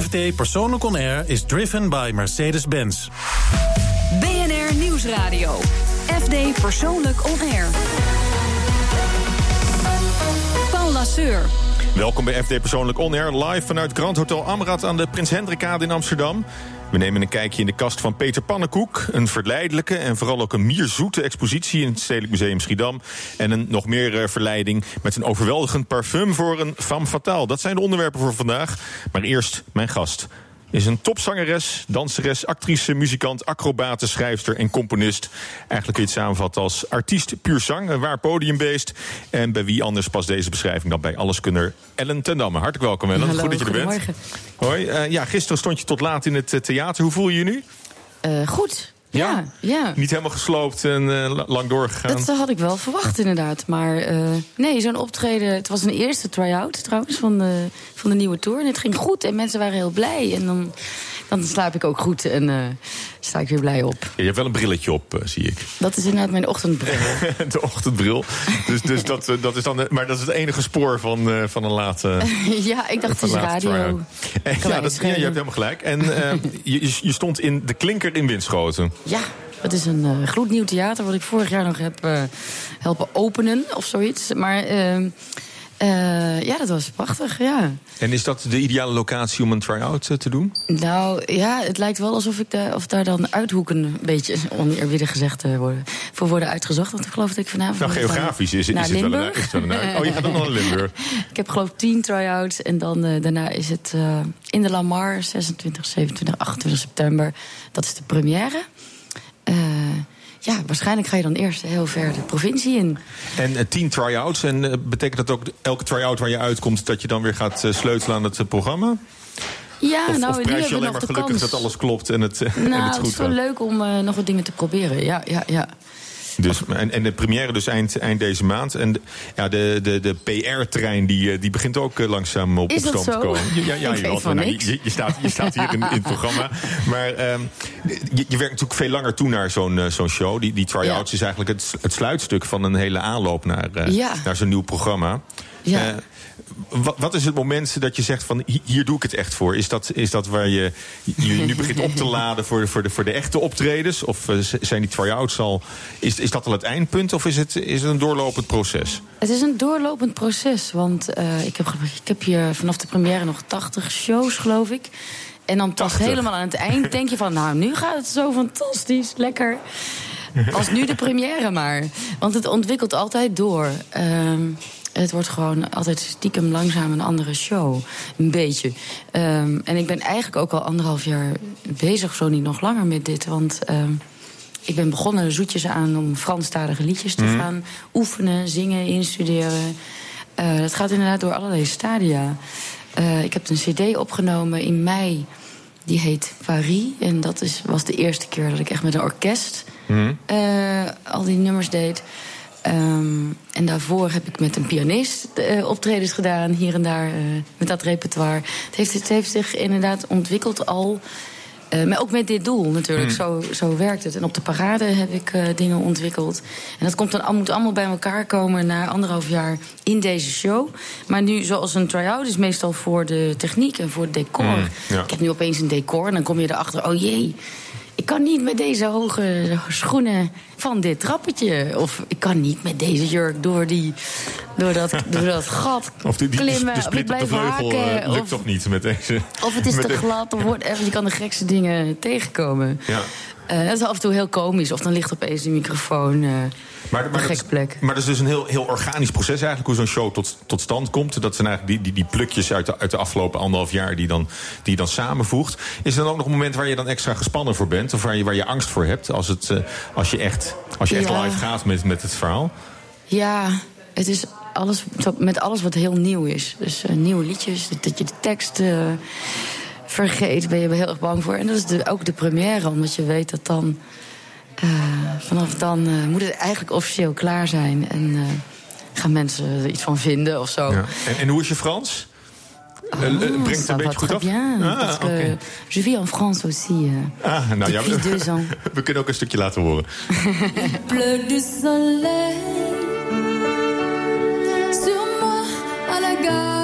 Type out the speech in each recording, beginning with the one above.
FD Persoonlijk On Air is driven by Mercedes-Benz. BNR Nieuwsradio. FD Persoonlijk On Air. Paul Lasseur. Welkom bij FD Persoonlijk On Air, live vanuit Grand Hotel Amrad aan de Prins Hendrikade in Amsterdam. We nemen een kijkje in de kast van Peter Pannenkoek. Een verleidelijke en vooral ook een mierzoete expositie in het Stedelijk Museum Schiedam. En een nog meer eh, verleiding met een overweldigend parfum voor een femme fatale. Dat zijn de onderwerpen voor vandaag. Maar eerst mijn gast is een topzangeres, danseres, actrice, muzikant, acrobate, schrijfster en componist. Eigenlijk kun je het samenvatten als artiest puur zang, een waar podiumbeest. En bij wie anders past deze beschrijving dan bij alleskunner Ellen ten Damme. Hartelijk welkom Ellen, Hallo, goed dat je er bent. Hoi, uh, ja, gisteren stond je tot laat in het uh, theater. Hoe voel je je nu? Uh, goed. Ja? ja? Niet helemaal gesloopt en uh, lang doorgegaan? Dat had ik wel verwacht, inderdaad. Maar uh, nee, zo'n optreden... Het was een eerste try-out trouwens van de, van de nieuwe tour. En het ging goed en mensen waren heel blij. En dan, dan slaap ik ook goed en uh, sta ik weer blij op. Ja, je hebt wel een brilletje op, zie ik. Dat is inderdaad mijn ochtendbril. de ochtendbril. Dus, dus dat, dat is dan... Maar dat is het enige spoor van, van een late... ja, ik dacht het is radio. ja, dat, ja, je hebt helemaal gelijk. En je, je stond in de klinker in Winschoten. Ja, het is een uh, gloednieuw theater wat ik vorig jaar nog heb uh, helpen openen of zoiets. Maar uh, ja, dat was prachtig, ja. En is dat de ideale locatie om een try-out te doen? Nou ja, het lijkt wel alsof ik de, of daar dan uithoeken een beetje oneerbiedig gezegd worden, voor worden uitgezocht. Want ik geloof dat ik vanavond. Nou, geografisch is, is, naar is het Limburg. wel een, is het wel een Oh, je gaat dan naar Limburg. ik heb geloof ik tien try-outs en dan daarna is het in de Lamar 26, 27, 28 september. Dat is de première. Ja, waarschijnlijk ga je dan eerst heel ver de provincie in. En uh, tien try-outs. En uh, betekent dat ook elke try-out waar je uitkomt... dat je dan weer gaat sleutelen aan het programma? Ja, of, nou, of prijs je alleen maar gelukkig kans. dat alles klopt en het, nou, en het goed het is wel gaat? leuk om nog wat dingen te proberen. Ja, ja, ja. Dus, en, en de première dus eind, eind deze maand. En de, ja, de, de, de PR-trein die, die begint ook langzaam op, op Is stand te komen. Ja, ja, ja, nou, je, je, staat, je staat hier in, in het programma. Maar um, je, je werkt natuurlijk veel langer toe naar zo'n uh, zo'n show. Die, die try-outs Ja. is eigenlijk het, het sluitstuk van een hele aanloop naar, uh, Ja. naar zo'n nieuw programma. Ja. Uh, wat, is het moment dat je zegt van hier doe ik het echt voor? Is dat, is dat waar je je nu begint op te laden voor de, voor de, voor de echte optredens? Of uh, zijn die try-outs al... Is, is dat al het eindpunt of is het, is het een doorlopend proces? Het is een doorlopend proces, want uh, ik, heb, ik heb hier vanaf de première nog 80 shows, geloof ik. En dan pas 80. helemaal aan het eind denk je van... nou, nu gaat het zo fantastisch, lekker. Als nu de première maar. Want het ontwikkelt altijd door. Uh, het wordt gewoon altijd stiekem langzaam een andere show. Een beetje. Um, en ik ben eigenlijk ook al anderhalf jaar bezig, zo niet nog langer met dit. Want um, ik ben begonnen zoetjes aan om Franstalige liedjes te Mhm. mm. gaan oefenen, zingen, instuderen. Uh, dat gaat inderdaad door allerlei stadia. Uh, ik heb een cd opgenomen in mei. Die heet Paris. En dat is, was de eerste keer dat ik echt met een orkest Mm. uh, al die nummers deed. Um, en daarvoor heb ik met een pianist uh, optredens gedaan, hier en daar, uh, met dat repertoire. Het heeft, het heeft zich inderdaad ontwikkeld al. Uh, maar ook met dit doel natuurlijk, Hmm. mm. zo, zo werkt het. En op de parade heb ik dingen ontwikkeld. En dat komt dan, moet allemaal bij elkaar komen na anderhalf jaar in deze show. Maar nu, zoals een try-out, is meestal voor de techniek en voor het decor. Hmm, ja. Ik heb nu opeens een decor en dan kom je erachter, oh jee... Ik kan niet met deze hoge schoenen van dit trappetje. Of ik kan niet met deze jurk door, die, door, dat, door dat gat Of die, die, klimmen. de of ik de blijf vleugel haken. uh, lukt of, toch niet met deze? of het is te de- glad. Of whatever. Je kan de gekste dingen tegenkomen. Ja. Uh, dat is af en toe heel komisch. Of dan ligt opeens die microfoon uh, Maar, maar, een dat, plek. maar dat is dus een heel, heel organisch proces eigenlijk, hoe zo'n show tot, tot stand komt. Dat zijn eigenlijk die, die, die plukjes uit de, uit de afgelopen anderhalf jaar die, dan, die je dan samenvoegt. Is er dan ook nog een moment waar je dan extra gespannen voor bent? Of waar je, waar je angst voor hebt als, het, uh, als je echt, als je echt Ja. live gaat met, met het verhaal? Ja, het is alles, met alles wat heel nieuw is. Dus uh, nieuwe liedjes, dat je de tekst uh, vergeet, ben je er heel erg bang voor. En dat is de, ook de première, omdat je weet dat dan... Uh, vanaf dan uh, moet het eigenlijk officieel klaar zijn. En uh, gaan mensen er iets van vinden of zo. Ja. En, en hoe is je Frans? Oh, brengt het een beetje goed af? bien, Ah, parce que oké. je vis en France aussi. euh, Ah, nou ja, deux we, ans. we kunnen ook een stukje laten horen. pleut du soleil sur moi à la gare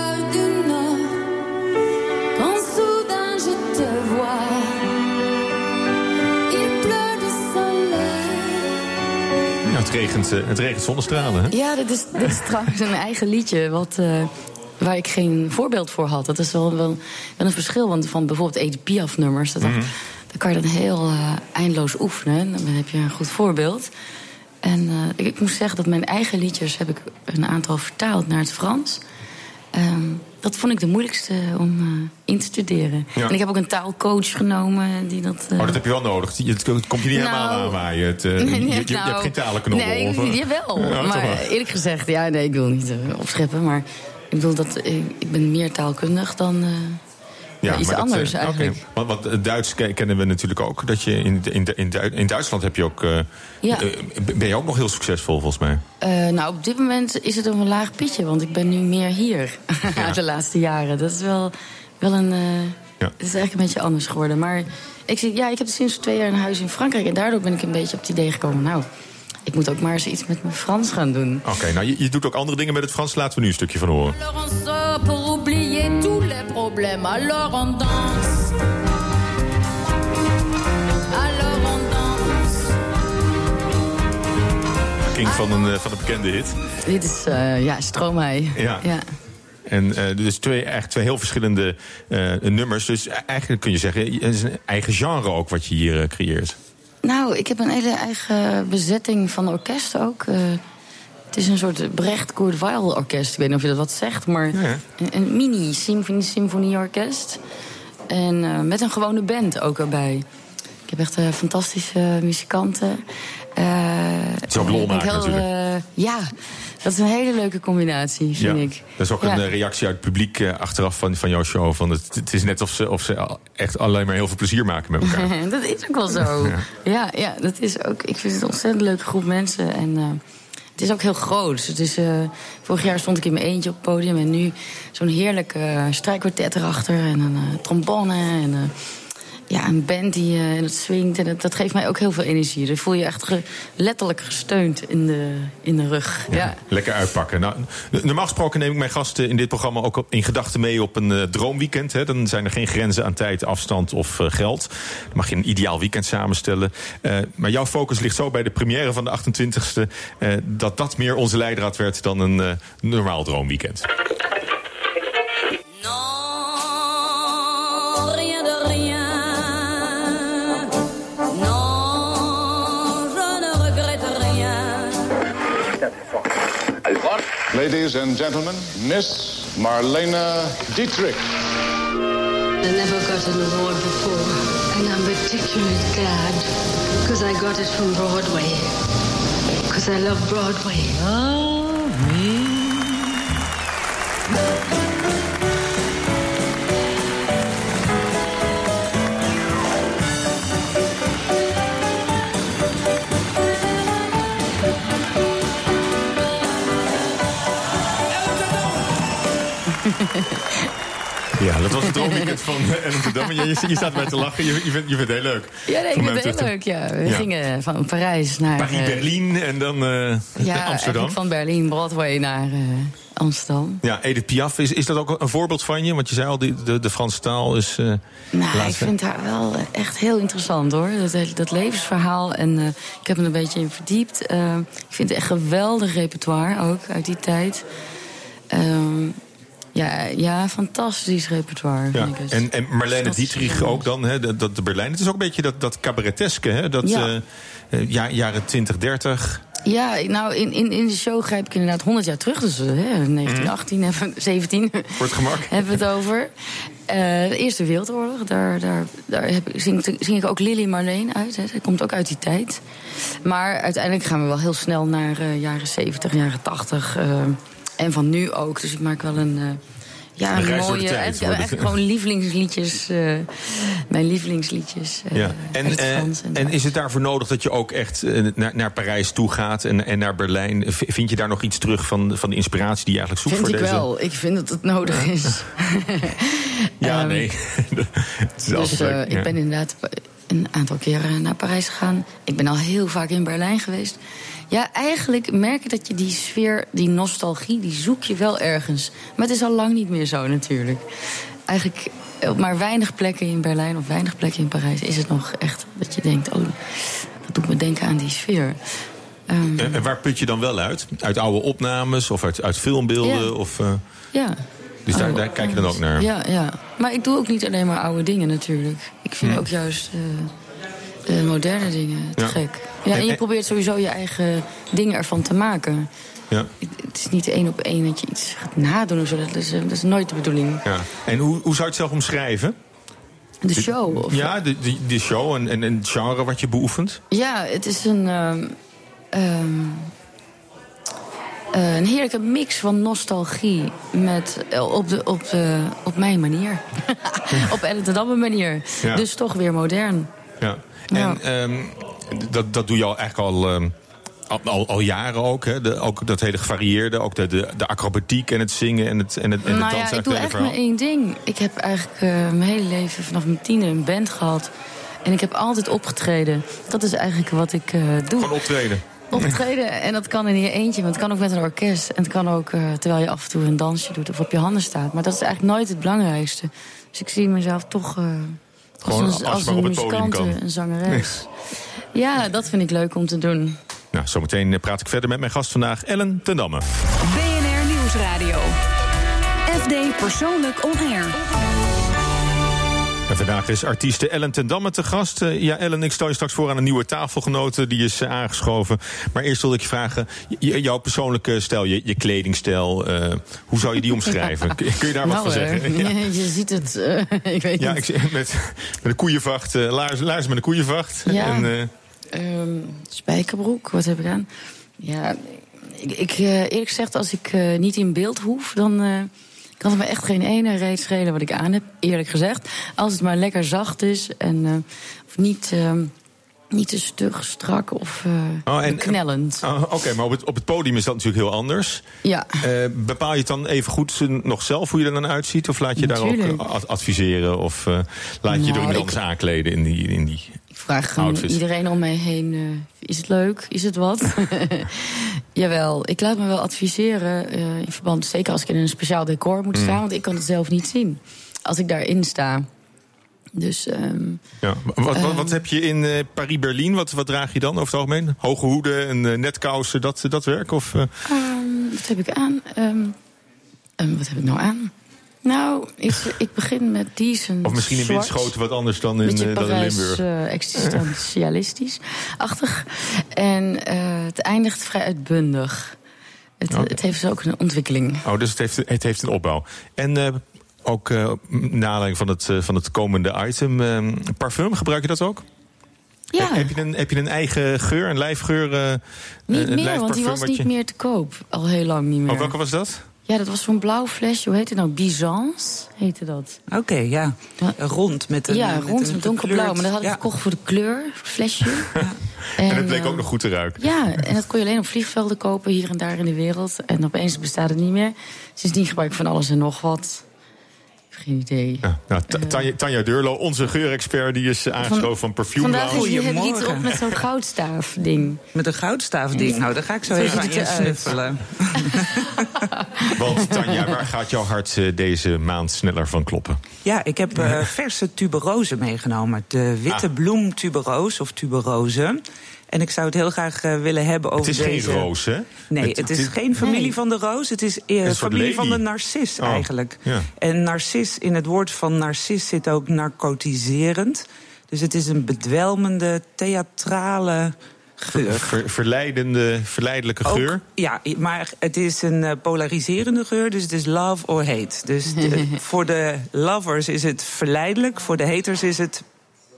regent, het regent zonnestralen. Hè? Ja, dit is, dit is trouwens een eigen liedje. Wat, uh, waar ik geen voorbeeld voor had. Dat is wel, wel, wel een verschil. Want van bijvoorbeeld Edith Piaf-nummers... Mm -hmm. dan kan je dan heel uh, eindeloos oefenen. Dan heb je een goed voorbeeld. En uh, ik, ik, moet zeggen dat mijn eigen liedjes... heb ik een aantal vertaald naar het Frans. Um, dat vond ik de moeilijkste om uh, in te studeren. Ja. En ik heb ook een taalcoach genomen die dat... Uh... Oh, dat heb je wel nodig. Het komt je niet nou, helemaal aanwaaien. Het, uh, nee, nee, je, je, nou, je, hebt geen talenknobbel? Nee, of, jawel. Ja, maar eerlijk gezegd, ja, nee, ik wil niet opscheppen. Maar ik bedoel, dat, ik, ik ben meer taalkundig dan... Ja, iets anders dat, eigenlijk. Okay. Want, want het Duits kennen we natuurlijk ook. Dat je in, in, in, in Duitsland heb je ook. Uh, ja. uh, ben je ook nog heel succesvol volgens mij? Uh, nou, op dit moment is het een laag pitje, want ik ben nu meer hier ja. de laatste jaren. Dat is wel, wel een. Ja. Het is eigenlijk een beetje anders geworden. Maar ik, ja, ik heb sinds twee jaar een huis in Frankrijk. En daardoor ben ik een beetje op het idee gekomen. Nou, ik moet ook maar eens iets met mijn Frans gaan doen. Oké, okay, nou je, je, doet ook andere dingen met het Frans. Laten we nu een stukje van horen. pour oublier tous les problèmes, alors on danse. Alors on danse. King van een, van een bekende hit. Dit is, uh, ja, Stromae. Ja. ja. En uh, dus twee, echt twee heel verschillende uh, nummers. Dus eigenlijk kun je zeggen, het is een eigen genre ook wat je hier uh, creëert. Nou, ik heb een hele eigen bezetting van orkest ook. Uh, het is een soort Brecht Kurt Weill orkest. Ik weet niet of je dat wat zegt, maar ja. een, een, mini symfonie, symfonieorkest. En uh, met een gewone band ook erbij. Ik heb echt uh, fantastische muzikanten. het is ook lol maken heel, natuurlijk. ja, dat is een hele leuke combinatie, vind ja, ik. Dat is ook ja. een reactie uit het publiek uh, achteraf van, van jouw show. Van het, het is net of ze, of ze echt alleen maar heel veel plezier maken met elkaar. dat is ook wel zo. ja. ja. Ja, dat is ook. Ik vind het een ontzettend leuke groep mensen. En uh, het is ook heel groot. Het is, uh, vorig jaar stond ik in mijn eentje op het podium. En nu zo'n heerlijk strijkkwartet erachter. En een trombone. En ja, een band die uh, dat swingt. En dat, dat, geeft mij ook heel veel energie. Dan voel je echt ge, letterlijk gesteund in de, in de rug. Ja, ja. Lekker uitpakken. Nou, normaal gesproken neem ik mijn gasten in dit programma ook in gedachten mee op een uh, droomweekend. Hè. Dan zijn er geen grenzen aan tijd, afstand of uh, geld. Dan mag je een ideaal weekend samenstellen. maar jouw focus ligt zo bij de première van de 28e... dat dat meer onze leidraad werd dan een normaal droomweekend. Ladies and gentlemen, Miss Marlena Dietrich. I never got an award before, and I'm particularly glad because I got it from Broadway. Because I love Broadway. Oh, me. Ja, dat was het droomweekend van Amsterdam. Je, je, staat bij te lachen, je, je, vindt, je vindt het heel leuk. Ja, nee, ik vind het heel leuk, ja. We ja. gingen van Parijs naar... Paris-Berlin uh, en dan uh, ja, Amsterdam. van Berlin, Broadway naar uh, Amsterdam. Ja, Edith Piaf, is, is dat ook een voorbeeld van je? Want je zei al, de, de, de Franse taal is... nou, ik vind haar wel echt heel interessant, hoor. Dat, dat levensverhaal. En ik heb me een beetje in verdiept. ik vind het echt geweldig repertoire, ook, uit die tijd. Um, ja, ja, fantastisch repertoire. Ja. Vind ik en, en Marlene Dietrich ook dan, hè, dat, de Berlijn. Het is ook een beetje dat, dat cabareteske, hè? Dat ja. uh, ja, jaren 20, 30. Ja, nou, in, in, in de show grijp ik inderdaad 100 jaar terug. Dus uh, 1918, mm. 17 Wordt gemak. hebben we het over. Uh, de Eerste Wereldoorlog, daar, daar, daar heb, zing, zing ik ook Lily Marleen uit. Hè. Zij komt ook uit die tijd. Maar uiteindelijk gaan we wel heel snel naar uh, jaren 70, jaren 80. En van nu ook. Dus ik maak wel een. Uh, ja, een mooie. Tijd, echt, gewoon lievelingsliedjes. Uh, mijn lievelingsliedjes. Uh, ja. En, en, en, is het daarvoor nodig dat je ook echt naar, naar Parijs toe gaat en, en naar Berlijn? Vind je daar nog iets terug van, van de inspiratie die je eigenlijk zoekt vind voor ik wel. Ik vind dat het nodig is. ja, um, nee. het is dus ik ben inderdaad een aantal keren naar Parijs gegaan. Ik ben al heel vaak in Berlijn geweest. Ja, eigenlijk merk je dat je die sfeer, die nostalgie, die zoek je wel ergens. Maar het is al lang niet meer zo natuurlijk. Eigenlijk op maar weinig plekken in Berlijn of weinig plekken in Parijs is het nog echt dat je denkt: oh, dat doet me denken aan die sfeer. Ehm, En, waar put je dan wel uit? Uit oude opnames of uit, uit filmbeelden? Ja. Of, eh, ja. Dus daar, Oh, daar kijk je dan ook naar? Ja, ja. Maar ik doe ook niet alleen maar oude dingen natuurlijk. Ik vind Hmm. ook juist eh, moderne dingen te Ja. gek. Ja, en je probeert sowieso je eigen dingen ervan te maken. Ja. Het is niet één op één dat je iets gaat nadoen of zo. Dat is, dat is nooit de bedoeling. Ja. En hoe, hoe zou je het zelf omschrijven? De show. Of, Ja, de, de, de show en, en, en het genre wat je beoefent? Ja, het is een, ehm, ehm, eh, een heerlijke mix van nostalgie met, eh, op, de, op, de, op mijn manier. op Ellen de manier. Ja. Dus toch weer modern. Ja. Ja. En ehm, dat, dat doe je al eigenlijk al, ehm, al, al, al jaren ook. Hè? De, ook dat hele gevarieerde, ook de, de, de acrobatiek en het zingen en het, en het, en nou dansen. ja, ik doe echt maar één ding. Ik heb eigenlijk eh, mijn hele leven vanaf mijn tiende een band gehad. En ik heb altijd opgetreden. Dat is eigenlijk wat ik eh, doe. Gewoon optreden. Optreden, en dat kan in je eentje, maar het kan ook met een orkest. En het kan ook eh, terwijl je af en toe een dansje doet of op je handen staat. Maar dat is eigenlijk nooit het belangrijkste. Dus ik zie mezelf toch eh, Gewoon als als een, als een het podium muzikant, kan. een zangeres. Ja, dat vind ik leuk om te doen. Nou, zometeen eh, praat ik verder met mijn gast vandaag, Ellen ten Damme. BNR Nieuwsradio. FD Persoonlijk On Air. Vandaag is artieste Ellen ten Damme te gast. Eh, ja, Ellen, ik stel je straks voor aan een nieuwe tafelgenote. Die is eh, aangeschoven. Maar eerst wil ik je vragen, jouw persoonlijke stijl, je, je kledingstijl. eh, hoe zou je die omschrijven? Kun, je daar wat nou, van zeggen? Ja. je ziet het, eh, ik weet Ja, niet. met, met een koeienvacht, eh laars, laars met een koeienvacht. Ja. En, eh, Ehm, spijkerbroek, wat heb ik aan? Ja, ik, ik, eerlijk gezegd, als ik niet in beeld hoef, dan kan het me echt geen ene reet schelen wat ik aan heb. Eerlijk gezegd. Als het maar lekker zacht is en eh, of niet, ehm, niet te stug, strak of eh, Oh, en- knellend. oh, Oké, maar op het, op het podium is dat natuurlijk heel anders. Ja. Eh, bepaal je het dan even goed nog zelf hoe je er dan uitziet? Of laat je daar ook eh, ad- adviseren? Of laat je je door Nou, iemand anders aankleden in die... In die... Ik vraag gewoon Outfits. iedereen om mij heen: is het leuk? Is het wat? Jawel, ik laat me wel adviseren in verband, zeker als ik in een speciaal decor moet staan, want ik kan het zelf niet zien als ik daarin sta. Dus ehm, Ja. Wat, wat, wat heb je in eh, Paris-Berlin? Wat, wat draag je dan over het algemeen? Hoge hoeden en eh, netkousen, dat, dat werk? Of, ehm, wat heb ik aan? Ehm, ehm, wat heb ik nou aan? Nou, ik, ik begin met decent of misschien in. Winschoten wat anders dan in, eh, dan in Limburg? eh, existentialistisch-achtig. En het eindigt vrij uitbundig. Het, het heeft dus ook een ontwikkeling. Oh, dus het heeft, het heeft een opbouw. En ook eh naar aanleiding van het, eh, van het komende item, eh, parfum, gebruik je dat ook? Ja, Heb, heb je een, heb je een eigen geur, een lijfgeur? eh, niet een meer, want die was niet je- meer te koop. Al heel lang niet meer. Oh, welke was dat? Ja, dat was zo'n blauw flesje. Hoe heet het nou? Byzance heette dat. Oké, ja. Ja. Rond met een ja, met rond een met donkerblauw. Maar dat had ik ja. gekocht voor de kleur, flesje. En het bleek ook nog goed te ruiken. Ja, en dat kon je alleen op vliegvelden kopen hier en daar in de wereld. En opeens bestaat het niet meer. Sindsdien gebruik ik van alles en nog wat. Ik heb geen idee. Ja, nou, Ta- Tanja, Tanja Deurlo, onze geurexpert, die is eh, aangeschoven van Perfume Vandaag Lounge. is je niet op met zo'n goudstaaf-ding. Met een goudstaafding. Nou, daar ga ik zo even aan je snuffelen. Want Tanja, waar gaat jouw hart eh, deze maand sneller van kloppen? Ja, ik heb eh, verse tuberose meegenomen. De witte Ah. bloem tuberose of tuberose. En ik zou het heel graag eh, willen hebben over Het is deze... geen roos, hè? Nee, het, is geen familie Nee. van de roos. Het is eh, familie van de narcis Oh, eigenlijk. ja. En narcis, in het woord van narcis zit ook narcotiserend. Dus het is een bedwelmende, theatrale geur. Ver- verleidende, verleidelijke Ook- geur. ja, maar het is een eh, polariserende geur, dus het is love or hate. Dus de- voor de lovers is het verleidelijk, voor de haters is het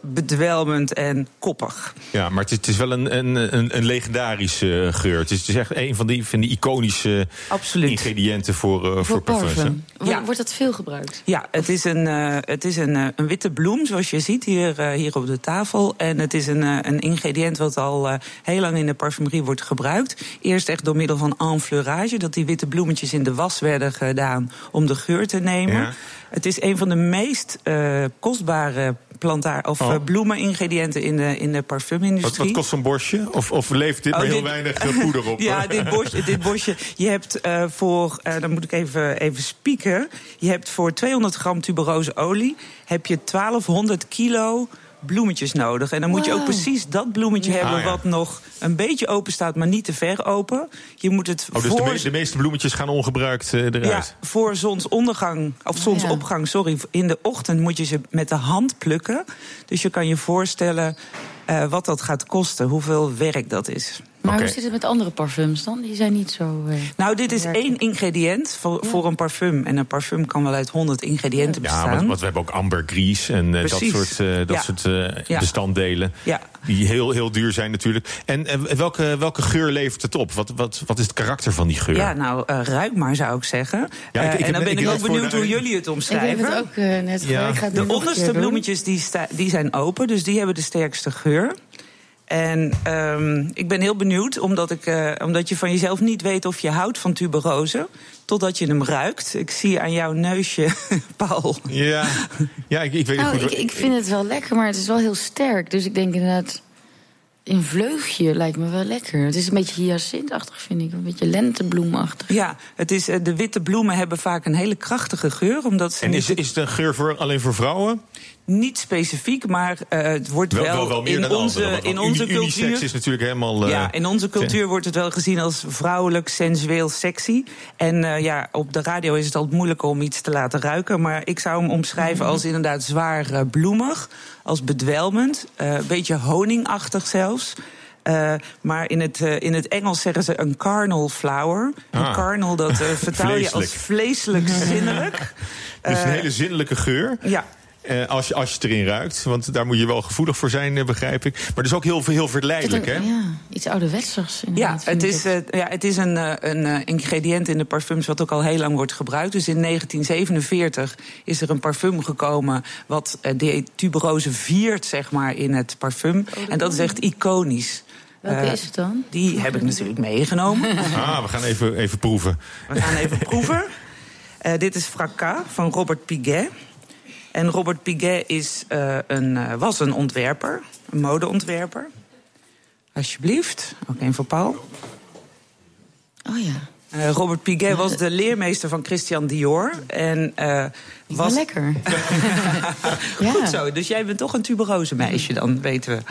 bedwelmend en koppig. Ja, maar het is, het is wel een, een, een, een legendarische eh, geur. Het is, het is echt een van die, van die iconische Absoluut. ingrediënten voor, uh, voor, Voor parfums. parfum. Wordt- Ja. Wordt dat veel gebruikt? Ja, het is een, eh, het is een, een witte bloem, zoals je ziet hier, hier op de tafel. En het is een, een ingrediënt wat al eh, heel lang in de parfumerie wordt gebruikt. Eerst echt door middel van enfleurage, dat die witte bloemetjes in de was werden gedaan om de geur te nemen. Ja. Het is een van de meest eh, kostbare plantaar of Oh. eh, bloemeningrediënten in de, in de parfumindustrie. wat kost zo'n bosje? Of, of levert dit Oh, maar heel dit- weinig poeder op? Ja, dit bosje, dit bosje. Je hebt eh, voor, eh, dan moet ik even, even spieken. Je hebt voor 200 gram tuberose olie heb je 1200 kilo bloemetjes nodig. En dan moet je ook precies dat bloemetje hebben... Ah, wat nog een beetje open staat, maar niet te ver open. Je moet het Oh, dus de, voor... me- de meeste bloemetjes gaan ongebruikt eh, eruit. Ja, voor zonsondergang, of zonsopgang, sorry. In de ochtend moet je ze met de hand plukken. Dus je kan je voorstellen eh, wat dat gaat kosten, hoeveel werk dat is. Maar hoe zit het met andere parfums dan? Die zijn niet zo... eh, Nou, dit is werken. één ingrediënt voor, voor een parfum. En een parfum kan wel uit 100 ingrediënten Ja, bestaan. want, want we hebben ook ambergris en eh, dat soort, eh, dat Ja. soort eh, Ja. bestanddelen. Ja. Die heel, heel duur zijn natuurlijk. En welke, welke geur levert het op? Wat, wat, wat is het karakter van die geur? Ja, nou, eh, ruik maar zou ik zeggen. Ja, ik- ik en dan ben ik ik, ook benieuwd de- hoe jullie het Ik omschrijven. heb het ook net Ja. gedaan. Ik ga het De onderste bloemetjes die, sta- die zijn open, dus die hebben de sterkste geur. En ehm, ik ben heel benieuwd, omdat, ik, eh, omdat je van jezelf niet weet of je houdt van tuberose. Totdat je hem ruikt. Ik zie aan jouw neusje, Paul. Ja, ja ik, ik weet niet goed. ik, ik vind het wel lekker, maar het is wel heel sterk. Dus ik denk inderdaad... Een vleugje lijkt me wel lekker. Het is een beetje hyacintachtig, vind ik. Een beetje lentebloemachtig. Ja, het is, eh, de witte bloemen hebben vaak een hele krachtige geur. Omdat ze en niet, is, is het een geur voor, alleen voor vrouwen? Niet specifiek, maar eh, het wordt Wel, wel, wel, wel meer in dan onze, andere. want- in onze uni- cultuur. is natuurlijk helemaal... eh, Ja, in onze cultuur wordt het wel gezien als vrouwelijk, sensueel, sexy. En eh, ja, op de radio is het altijd moeilijk om iets te laten ruiken. Maar ik zou hem omschrijven als inderdaad zwaar bloemig, als bedwelmend, een beetje honingachtig zelfs. Maar in het, in het Engels zeggen ze een carnal flower. Een Ah. carnal, dat vertaal je als vleeselijk zinnelijk. Dus een hele zinnelijke geur. Ja, Eh, als, je, als je het erin ruikt. Want daar moet je wel gevoelig voor zijn, eh, begrijp ik. Maar dus ook heel, heel verleidelijk, hè? Ja, iets ouderwetsers. Ja, het is, eh, ja, het is een, een ingrediënt in de parfums wat ook al heel lang wordt gebruikt. Dus in 1947 is er een parfum gekomen wat de tuberose viert, zeg maar, in het parfum. en dat is echt iconisch. Welke Eh, is het dan? Die heb ik natuurlijk meegenomen. Ah, we gaan even, even proeven. We gaan even proeven. Eh, dit is Fracas van Robert Piguet. En Robert Piguet is, eh, een, eh, was een ontwerper, een modeontwerper. Alsjeblieft, ook een voor Paul. Oh ja. Eh, Robert Piguet was de leermeester van Christian Dior. En was. lekker. ja. Goed zo, dus jij bent toch een tuberose meisje, dan weten we.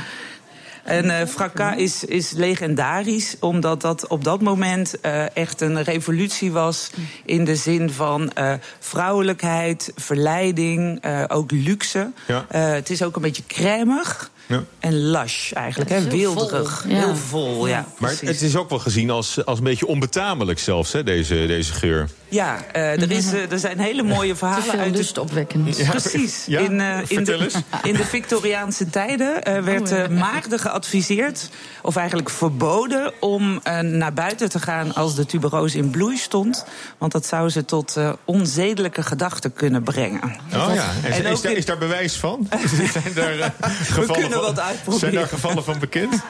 En eh Fracas is, is legendarisch, omdat dat op dat moment eh, echt een revolutie was. In de zin van eh, vrouwelijkheid, verleiding, ook luxe. Ja. Het is ook een beetje crèmig Ja. en lush eigenlijk, hè, wilderig. vol, ja. Heel vol, ja. Maar precies. het is ook wel gezien als, als een beetje onbetamelijk zelfs, hè, deze, deze geur. Ja, eh, er, is, eh, er zijn hele mooie Te verhalen veel uit de lustopwekkend. Precies. Ja? In, eh, in, Vertel de, eens. in de Victoriaanse tijden eh, werd Oh, ja. eh, maagden geadviseerd, of eigenlijk verboden, om eh, naar buiten te gaan als de tuberose in bloei stond. Want dat zou ze tot eh, onzedelijke gedachten kunnen brengen. Oh ja, en, En is, daar, in- is daar bewijs van? zijn daar, gevallen wat uitproberen. Zijn daar gevallen van bekend?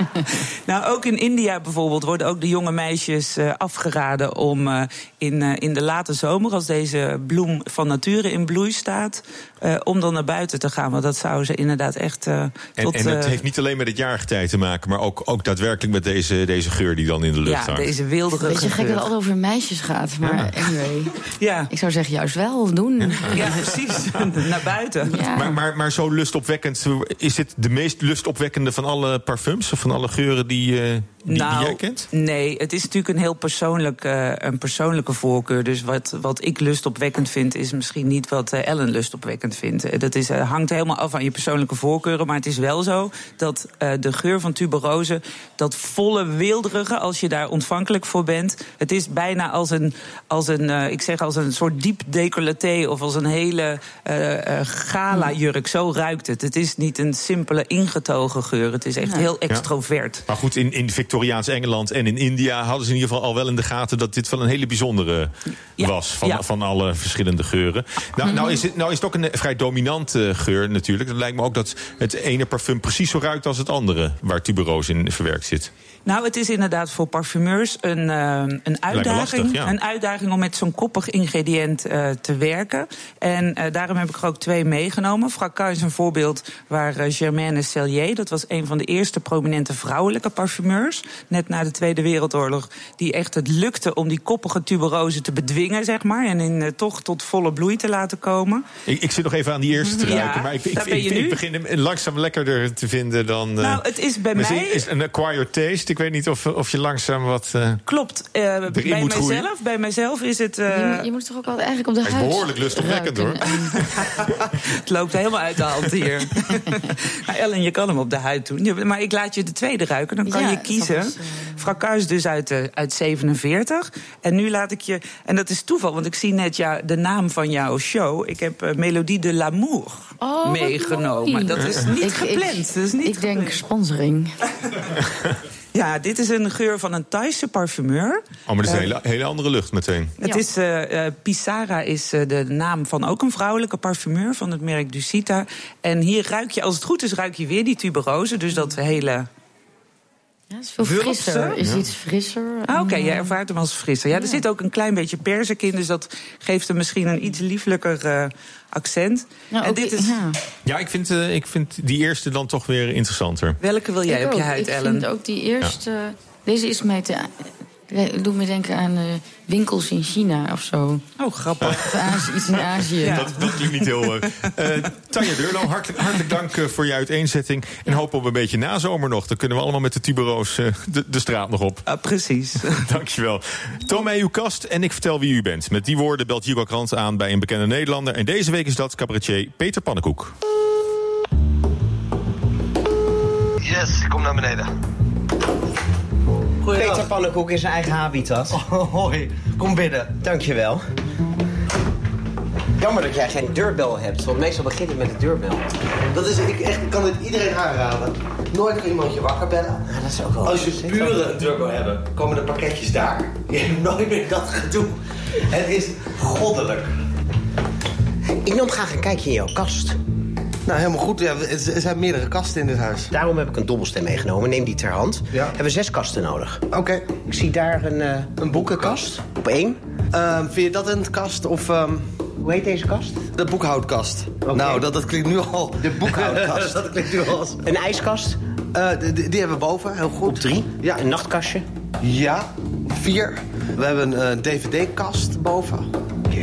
Nou, ook in India bijvoorbeeld worden ook de jonge meisjes eh, afgeraden om eh, in, eh, in de late zomer, als deze bloem van nature in bloei staat, eh, om dan naar buiten te gaan. Want dat zou ze inderdaad echt eh, En, tot. en het heeft niet alleen met het jaargetij te maken, maar ook, ook daadwerkelijk met deze, deze geur die dan in de lucht ja, hangt. deze wilderige Beetje gek dat het altijd over meisjes gaat. Maar anyway. Ja. Ik zou zeggen, juist wel doen. ja, precies. naar buiten. Ja. Maar, maar, maar zo lustopwekkend, is dit de meest lustopwekkende van alle parfums? Of van alle geuren die, eh, die, die nou, jij kent? nee, het is natuurlijk een heel persoonlijk, eh, een persoonlijke voorkeur. Dus wat, wat ik lustopwekkend vind, is misschien niet wat eh, Ellen lustopwekkend vindt. Dat is, hangt helemaal af van je persoonlijke voorkeuren. Maar het is wel zo dat de geur van tuberose, dat volle wilderige, als je daar ontvankelijk voor bent, het is bijna als een, als een ik zeg als een soort diep decolleté of als een hele eh, gala-jurk. Zo ruikt het. Het is niet een simpele ingetogen geur. Het is echt heel extrovert. Maar goed, in, in Victoriaans Engeland en in India hadden ze in ieder geval al wel in de gaten dat dit wel een hele bijzondere Ja, was van, ja. van alle verschillende geuren. Nou, nou, is het, nou is het ook een vrij dominante geur natuurlijk. Het lijkt me ook dat het ene parfum precies zo ruikt als het andere, waar tuberose in verwerkt zit. Nou, het is inderdaad voor parfumeurs een, eh, een uitdaging. lastig, ja. Een uitdaging om met zo'n koppig ingrediënt eh, te werken. En eh, daarom heb ik er ook twee meegenomen. Fracas is een voorbeeld waar eh, Germaine Cellier. Dat was een van de eerste prominente vrouwelijke parfumeurs. Net na de Tweede Wereldoorlog. Die echt het lukte om die koppige tuberose te bedwingen, zeg maar. En in, uh, toch tot volle bloei te laten komen. Ik, ik zit nog even aan die eerste te Ja, ruiken. Maar ik, ik, begin hem langzaam lekkerder te vinden dan... eh, Nou, het is bij misschien mij- Is een acquired taste. Ik weet niet of, of je langzaam wat... eh, Klopt. eh, bij groeien. mijzelf, bij mijzelf is het. eh, Je, moet- je moet toch ook altijd eigenlijk op de huid behoorlijk lustopwekkend, ruiken. het loopt helemaal uit de hand hier. nou, Ellen, je kan hem op de huid doen. Ja, Maar ik laat je de tweede ruiken. Dan kan Ja, je kiezen. is, eh, dus uit, eh, uit 47. En nu laat ik je... En dat is toeval, want ik zie net ja, de naam van jouw show. Ik heb eh, Melodie de l'amour Oh, meegenomen. Dat is niet Ik- gepland. Ik, dat is niet ik denk sponsoring. Ja, dit is een geur van een Thaise parfumeur. Oh, maar dat is een Eh, hele, hele andere lucht meteen. Het Ja. is, eh, eh, Pisara is de naam van ook een vrouwelijke parfumeur van het merk Ducita. En hier ruik je, als het goed is, ruik je weer die tuberose. Dus dat hele. Ja, het is veel frisser. Is iets frisser. Ah, Oké, En, jij ervaart hem als frisser. Ja, er zit ook een klein beetje perzik in, dus dat geeft hem misschien een iets lieflijker eh, accent. nou, en ook- dit is. ja. Ja, ik vind, eh, ik vind die eerste dan toch weer interessanter. Welke wil jij Ik op je huid, ik Ellen? vind ook die eerste... Deze is mij te... eh, Doet me denken aan eh, winkels in China of zo. Oh, grappig. Of Azië, iets in Azië. Dat, dat klinkt niet heel... eh, Tanja Deurlo, hartelijk, hartelijk dank voor je uiteenzetting. En hoop op een beetje nazomer nog. Dan kunnen we allemaal met de tuberoos eh, de, de straat nog op. Ah, precies. Dankjewel. Toon mij uw kast en ik vertel wie u bent. Met die woorden belt Hugo Krant aan bij een bekende Nederlander. En deze week is dat cabaretier Peter Pannenkoek. Yes, kom naar beneden. Peter Pannenkoek in zijn eigen habitat. Oh, hoi, kom binnen. Dankjewel. Jammer dat jij geen deurbel hebt, want meestal begint het met de deurbel. Dat is, ik, echt, ik kan dit iedereen aanraden. Nooit kan iemand je wakker bellen. Ja, dat is ook wel... Als je buren een turbo hebben, komen de pakketjes daar. Je hebt nooit meer dat gedoe. Het is goddelijk. Ik nam graag een kijkje in jouw kast. Nou, helemaal goed. Ja, er zijn meerdere kasten in dit huis. Daarom heb ik een dobbelsteen meegenomen. Neem die ter hand. Ja. Hebben we zes kasten nodig. Oké. Ik zie daar een, eh, een boekenkast op één. Ehm, vind je dat een kast of ehm, Hoe heet deze kast? de boekhoudkast? Nou, dat, dat klinkt nu al... De boekhoudkast. dat klinkt nu al als... Een ijskast Eh, die, die- die hebben we boven, heel goed. op drie. Ja. Een nachtkastje. Ja, vier. We hebben een eh, dvd-kast boven.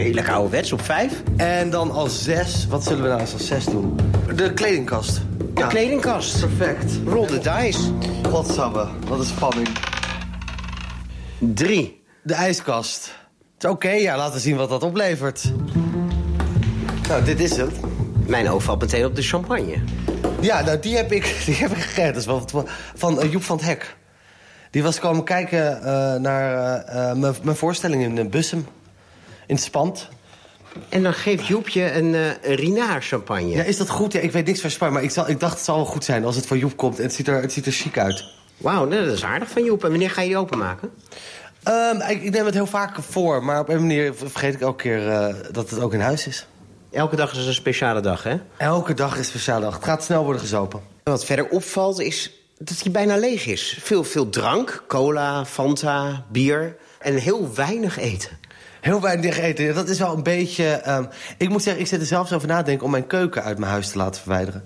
Lekker ouderwets op vijf. En dan als zes, wat zullen we nou eens als zes doen? De kledingkast. De kledingkast. Perfect. Roll the dice. Godsamme, wat een spanning. Drie. De ijskast. Oké, ja, laten we zien wat dat oplevert. Nou, dit is het. Mijn oog valt meteen op de champagne. Ja, nou, die heb ik, die heb ik gegeten. Dat is van eh, Joep van het Hek. Die was komen kijken eh, naar eh, mijn- voorstelling in Bussum. In het Spand. En dan geeft Joep je een, eh een Rinaar champagne. Ja, is dat goed? Ja, ik weet niks van Spanje, maar ik, zal, ik dacht het zal wel goed zijn als het van Joep komt. En het ziet er, het ziet er chic uit. Wauw, nou, dat is aardig van Joep. En wanneer ga je die openmaken? Ehm, ik, ik neem het heel vaak voor, maar op een manier vergeet ik elke keer eh, dat het ook in huis is. Elke dag is een speciale dag, hè? Elke dag is een speciale dag. Het gaat snel worden gezopen. Wat verder opvalt is dat hij bijna leeg is. Veel, veel drank, cola, Fanta, bier en heel weinig eten. Heel weinig eten. Dat is wel een beetje... ehm, ik moet zeggen, ik zit er zelfs over nadenken om mijn keuken uit mijn huis te laten verwijderen.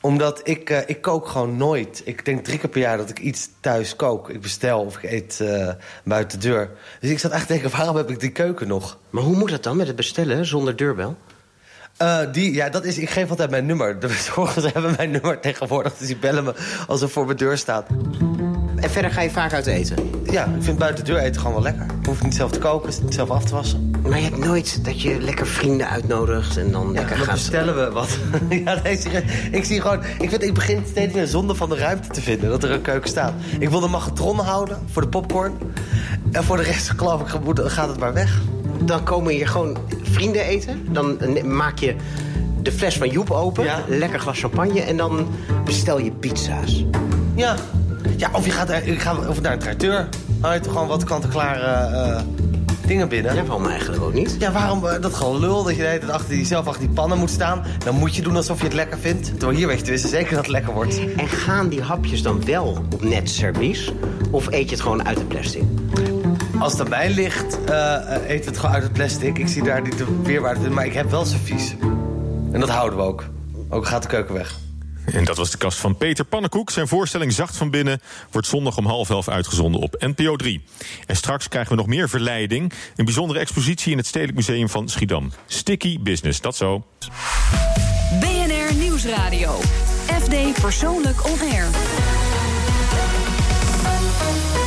Omdat ik, eh, ik kook gewoon nooit. Ik denk drie keer per jaar dat ik iets thuis kook. Ik bestel of ik eet eh, buiten de deur. Dus ik zat echt te denken, waarom heb ik die keuken nog? Maar hoe moet dat dan met het bestellen zonder deurbel? Eh, die, ja, dat is, ik geef altijd mijn nummer. De bezorgers hebben mijn nummer tegenwoordig. Dus die bellen me als er voor mijn deur staat. En verder ga je vaak uit eten. Ja, ik vind buiten de deur eten gewoon wel lekker. Ik hoef niet zelf te koken, niet zelf af te wassen. Maar je hebt nooit dat je lekker vrienden uitnodigt en dan Ja, lekker dan gaat... bestellen we wat. ja, nee, ik zie gewoon... Ik, vind, ik begin steeds meer zonde van de ruimte te vinden. Dat er een keuken staat. Ik wil de magnetron houden voor de popcorn. En voor de rest, geloof ik, gaat het maar weg. Dan komen hier gewoon vrienden eten. Dan maak je de fles van Joep open. Ja. Lekker glas champagne. En dan bestel je pizza's. Ja. Ja, of je gaat, er- ik ga, of naar een traiteur. Haal je toch gewoon wat kant-en-klare eh, dingen binnen. Ja, waarom eigenlijk ook niet? Ja, waarom eh, dat gewoon lul dat je de hele tijd achter die, zelf achter die pannen moet staan. Dan moet je doen alsof je het lekker vindt. Terwijl hier weet je zeker dat het lekker wordt. En gaan die hapjes dan wel op net servies? Of eet je het gewoon uit de plastic? Als het aan mij ligt, eh, eh, eten we het gewoon uit het plastic. Ik zie daar niet de weerwaarde in, maar ik heb wel servies. En dat houden we ook. Ook gaat de keuken weg. En dat was de kast van Peter Pannenkoek. Zijn voorstelling Zacht van Binnen wordt zondag om half elf uitgezonden op NPO 3. En straks krijgen we nog meer verleiding. Een bijzondere expositie in het Stedelijk Museum van Schiedam. Sticky Business, dat zo. BNR Nieuwsradio. FD Persoonlijk On Air.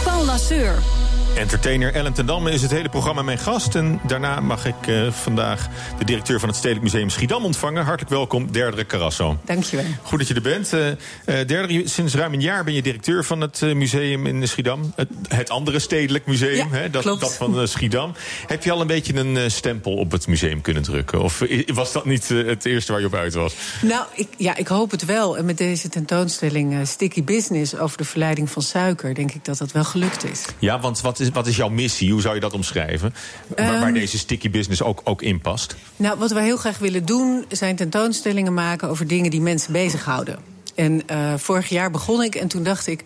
Paul Lasseur. Entertainer Ellen ten Damme is het hele programma mijn gast. En daarna mag ik uh, vandaag de directeur van het Stedelijk Museum Schiedam ontvangen. Hartelijk welkom, Derdere Carasso. Dankjewel. Goed dat je er bent. Uh, uh, Derdere, sinds ruim een jaar ben je directeur van het museum in Schiedam. Het, het andere Stedelijk Museum, ja, hè, dat, klopt. dat van Schiedam. Heb je al een beetje een stempel op het museum kunnen drukken? Of was dat niet het eerste waar je op uit was? Nou, ik, ja, ik hoop het wel. En met deze tentoonstelling Sticky Business over de verleiding van suiker... denk ik dat dat wel gelukt is. Ja, want wat is wat is jouw missie? Hoe zou je dat omschrijven? Waar, Um, waar deze sticky business ook, ook in past? Nou, wat we heel graag willen doen... zijn tentoonstellingen maken over dingen die mensen bezighouden. En uh, vorig jaar begon ik en toen dacht ik...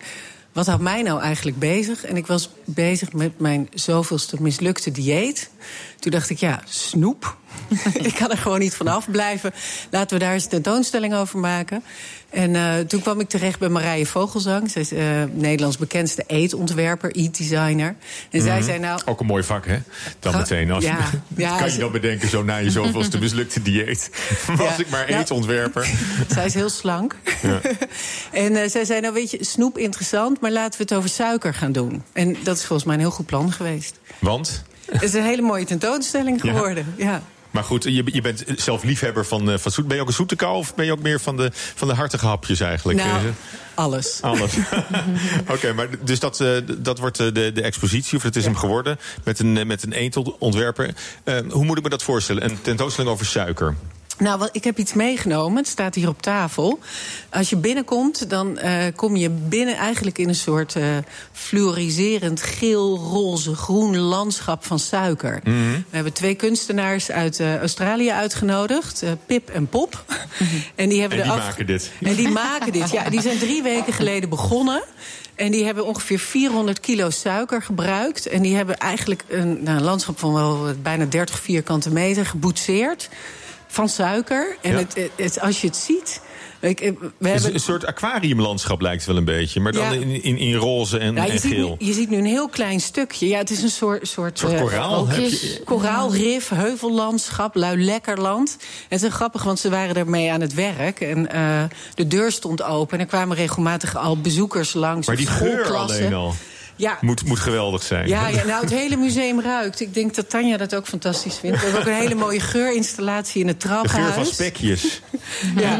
wat houdt mij nou eigenlijk bezig? En ik was bezig met mijn zoveelste mislukte dieet. Toen dacht ik, ja, snoep. ik kan er gewoon niet van afblijven. Laten we daar eens een tentoonstelling over maken. En uh, toen kwam ik terecht bij Marije Vogelzang. Zij is uh, Nederlands bekendste eetontwerper, eat-designer. En Mhm. zij zei nou... Ook een mooi vak, hè? Dan meteen. Als, Ja, ja, kan je dan bedenken, zo na je zoveelste mislukte dieet. Was ik maar Nou, eetontwerper. Zij is heel slank. En uh, zij zei, nou weet je, snoep interessant... maar laten we het over suiker gaan doen. En dat is volgens mij een heel goed plan geweest. Want? Het is een hele mooie tentoonstelling Ja. geworden. Ja. Maar goed, je, je bent zelf liefhebber van, eh, van zoet. Ben je ook een zoete kou of ben je ook meer van de, van de hartige hapjes eigenlijk? Nou, Eh, alles. Alles. Oké, maar dus dat, eh, dat wordt de, de expositie, of het is hem geworden, met een, met een eetontwerper. Eh, hoe moet ik me dat voorstellen? Een tentoonstelling over suiker. Nou, ik heb iets meegenomen. Het staat hier op tafel. Als je binnenkomt, dan eh, kom je binnen eigenlijk in een soort eh fluoriserend geel, roze, groen landschap van suiker. Mhm. We hebben twee kunstenaars uit eh, Australië uitgenodigd, Pip en Pop. en die, hebben En die af- maken dit. En die maken dit. Ja, die zijn drie weken geleden begonnen. En die hebben ongeveer 400 kilo suiker gebruikt. En die hebben eigenlijk een, nou, een landschap van wel bijna 30 vierkante meter geboetseerd. Van suiker. En Ja. het, het, het- als je het ziet. Ik, we hebben, een soort aquariumlandschap lijkt het wel een beetje. Maar dan Ja. in, in, in roze en, ja, je, en ziet nu, geel. je ziet nu een heel klein stukje. Ja, het is een soort... soort, soort eh, koraal, oogjes. je- Koraalrif, heuvellandschap, luilekkerland. Het is grappig, want ze waren ermee aan het werk. En eh, de deur stond open. En er kwamen regelmatig al bezoekers langs. Maar die geur alleen al Ja, moet, moet geweldig zijn. Ja, ja, nou, het hele museum ruikt. Ik denk dat Tanja dat ook fantastisch vindt. We hebben ook een hele mooie geurinstallatie in het De geur van spekjes. Ja.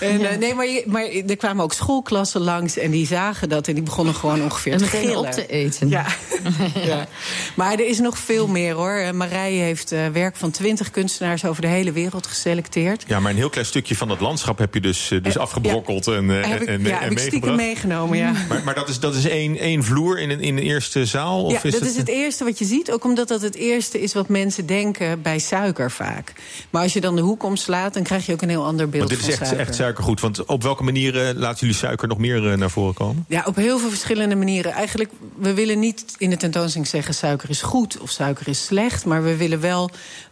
En, eh, nee, maar, je- maar er kwamen ook schoolklassen langs en die zagen dat en die begonnen gewoon ongeveer En te gillen. op te eten. Ja. ja. Maar er is nog veel meer hoor. Eh, Marije heeft eh, werk van twintig kunstenaars over de hele wereld geselecteerd. Ja, maar een heel klein stukje van dat landschap heb je dus, dus afgebrokkeld en, eh, heb ik, en, ja, en heb ik stiekem meegebracht. meegenomen, ja. Maar, maar dat is, dat is één, één vloer in een, in een eerste zaal? Of ja, is dat het, is het eerste wat je ziet. Ook omdat dat het eerste is wat mensen denken bij suiker vaak. Maar als je dan de hoek omslaat, dan krijg je ook een heel ander beeld Want dit is echt, suiker. echt suikergoed. Want op welke manieren laten jullie suiker nog meer eh, naar voren komen? Ja, op heel veel verschillende manieren. Eigenlijk, we willen niet in de tentoonstelling zeggen... suiker is goed of suiker is slecht, maar we willen wel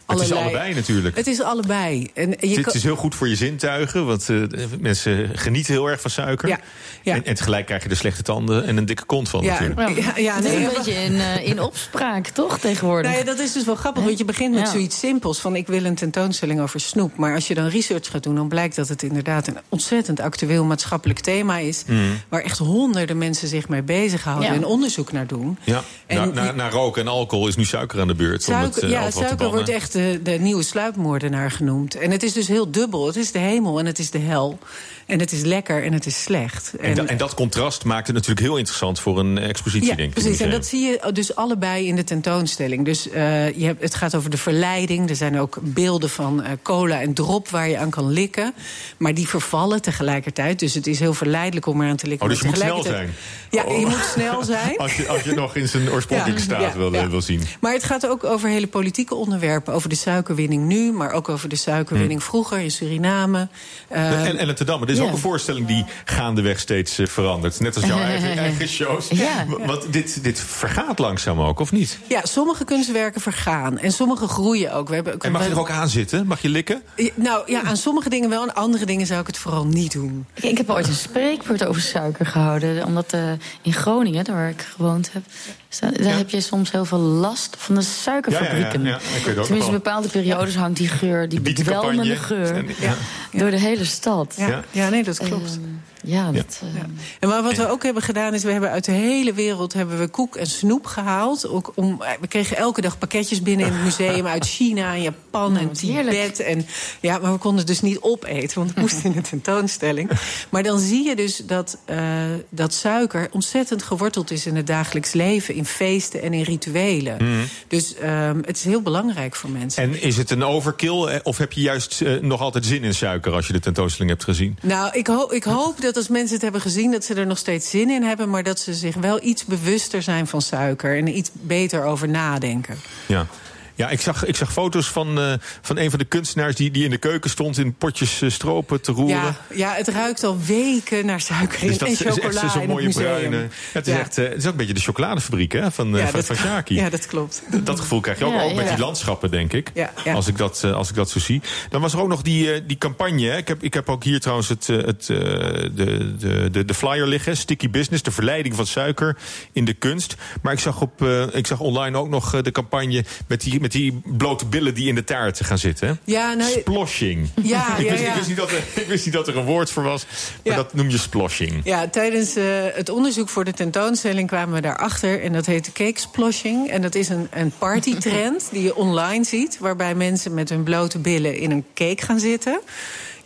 Het is allebei natuurlijk. Het is allebei. En je Het kan- is heel goed voor je zintuigen, want eh, mensen genieten heel erg van suiker. Ja, ja. En, en tegelijk krijg je er slechte tanden en een dikke kont van Ja, natuurlijk. ja, ja, het is nee, een beetje in, eh, in opspraak, toch, tegenwoordig? Nou ja, dat is dus wel grappig, want je begint met Ja. zoiets simpels... van ik wil een tentoonstelling over snoep. Maar als je dan research gaat doen, dan blijkt dat het inderdaad... een ontzettend actueel maatschappelijk thema is... waar echt honderden mensen zich mee bezighouden Ja. en onderzoek naar doen. Ja, En na, na, na roken en alcohol is nu suiker aan de beurt. om het, Suiker, eh, ja, suiker wordt echt de, de nieuwe sluipmoordenaar genoemd. En het is dus heel dubbel. Het is de hemel en het is de hel. En het is lekker en het is slecht. En, da- en dat contrast maakt het natuurlijk heel interessant voor een expositie, ja, denk ik. precies. En dat zie je dus allebei in de tentoonstelling. Dus eh, je hebt, het gaat over de verleiding. Er zijn ook beelden van eh, cola en drop waar je aan kan likken. Maar die vervallen tegelijkertijd. Dus het is heel verleidelijk om eraan te likken. Oh, dus je moet snel zijn. Ja, je Oh. moet snel zijn. Als je, als je nog in zijn oorspronkelijke Ja, staat ja, wil, wil zien. Maar het gaat ook over hele politieke onderwerpen. Over over de suikerwinning nu, maar ook over de suikerwinning vroeger in Suriname. Uh, en Ellen Damme, dit is ja. ook een voorstelling die gaandeweg steeds eh, verandert. Net als jouw eigen, eigen shows. Ja. Want dit, dit vergaat langzaam ook, of niet? Ja, sommige kunstwerken vergaan en sommige groeien ook. We hebben, En mag je er ook aan zitten? Mag je likken? Nou ja, aan sommige dingen wel, aan andere dingen zou ik het vooral niet doen. Ik, ik heb ooit een spreekwoord over suiker gehouden. Omdat uh, in Groningen, daar waar ik gewoond heb... daar ja. heb je soms heel veel last van de suikerfabrieken. Ja, ja, ja, Tenminste, in bepaalde periodes hangt die geur, die bedwelmende geur... Door de hele stad. Ja, ja nee, dat klopt. Uh, ja, dat, uh, en maar wat we ook hebben gedaan is, we hebben uit de hele wereld hebben we koek en snoep gehaald. Ook om, we kregen elke dag pakketjes binnen in het museum uit China en Japan Nou, en Tibet. En, ja, maar we konden het dus niet opeten, want het moest in de tentoonstelling. Maar dan zie je dus dat, uh, dat suiker ontzettend geworteld is in het dagelijks leven, in feesten en in rituelen. Mm. Dus um, het is heel belangrijk voor mensen. En is het een overkill of heb je juist uh, nog altijd zin in suiker als je de tentoonstelling hebt gezien? Nou, ik, ho ik hoop dat als mensen het hebben gezien, dat ze er nog steeds zin in hebben, maar dat ze zich wel iets bewuster zijn van suiker en iets beter over nadenken. Ja. Ja, ik zag, ik zag foto's van, uh, van een van de kunstenaars die, die in de keuken stond in potjes uh, stropen te roeren. Ja, ja, het ruikt al weken naar suiker dus dat en is chocola zo'n mooie bruine. Ja, het, is ja. echt, uh, het is ook een beetje de chocoladefabriek hè, van, ja, van, van Shaki. Ja, dat klopt. Dat, dat gevoel krijg je ook, ja, ook met die landschappen, denk ik. Als, ik dat, als ik dat zo zie. Dan was er ook nog die, die campagne. Hè. Ik, heb, ik heb ook hier trouwens het, het, de, de, de, de flyer liggen. Sticky Business, de verleiding van suiker in de kunst. Maar ik zag, op, ik zag online ook nog de campagne met die, met die blote billen die in de taart gaan zitten. Ja, nou, sploshing. Ja, ik, ja, wist, ja. ik, wist niet dat er, ik wist niet dat er een woord voor was, maar Ja. dat noem je sploshing. Ja, tijdens uh, het onderzoek voor de tentoonstelling kwamen we daarachter. En dat heet cake sploshing. En dat is een, een partytrend die je online ziet. Waarbij mensen met hun blote billen in een cake gaan zitten.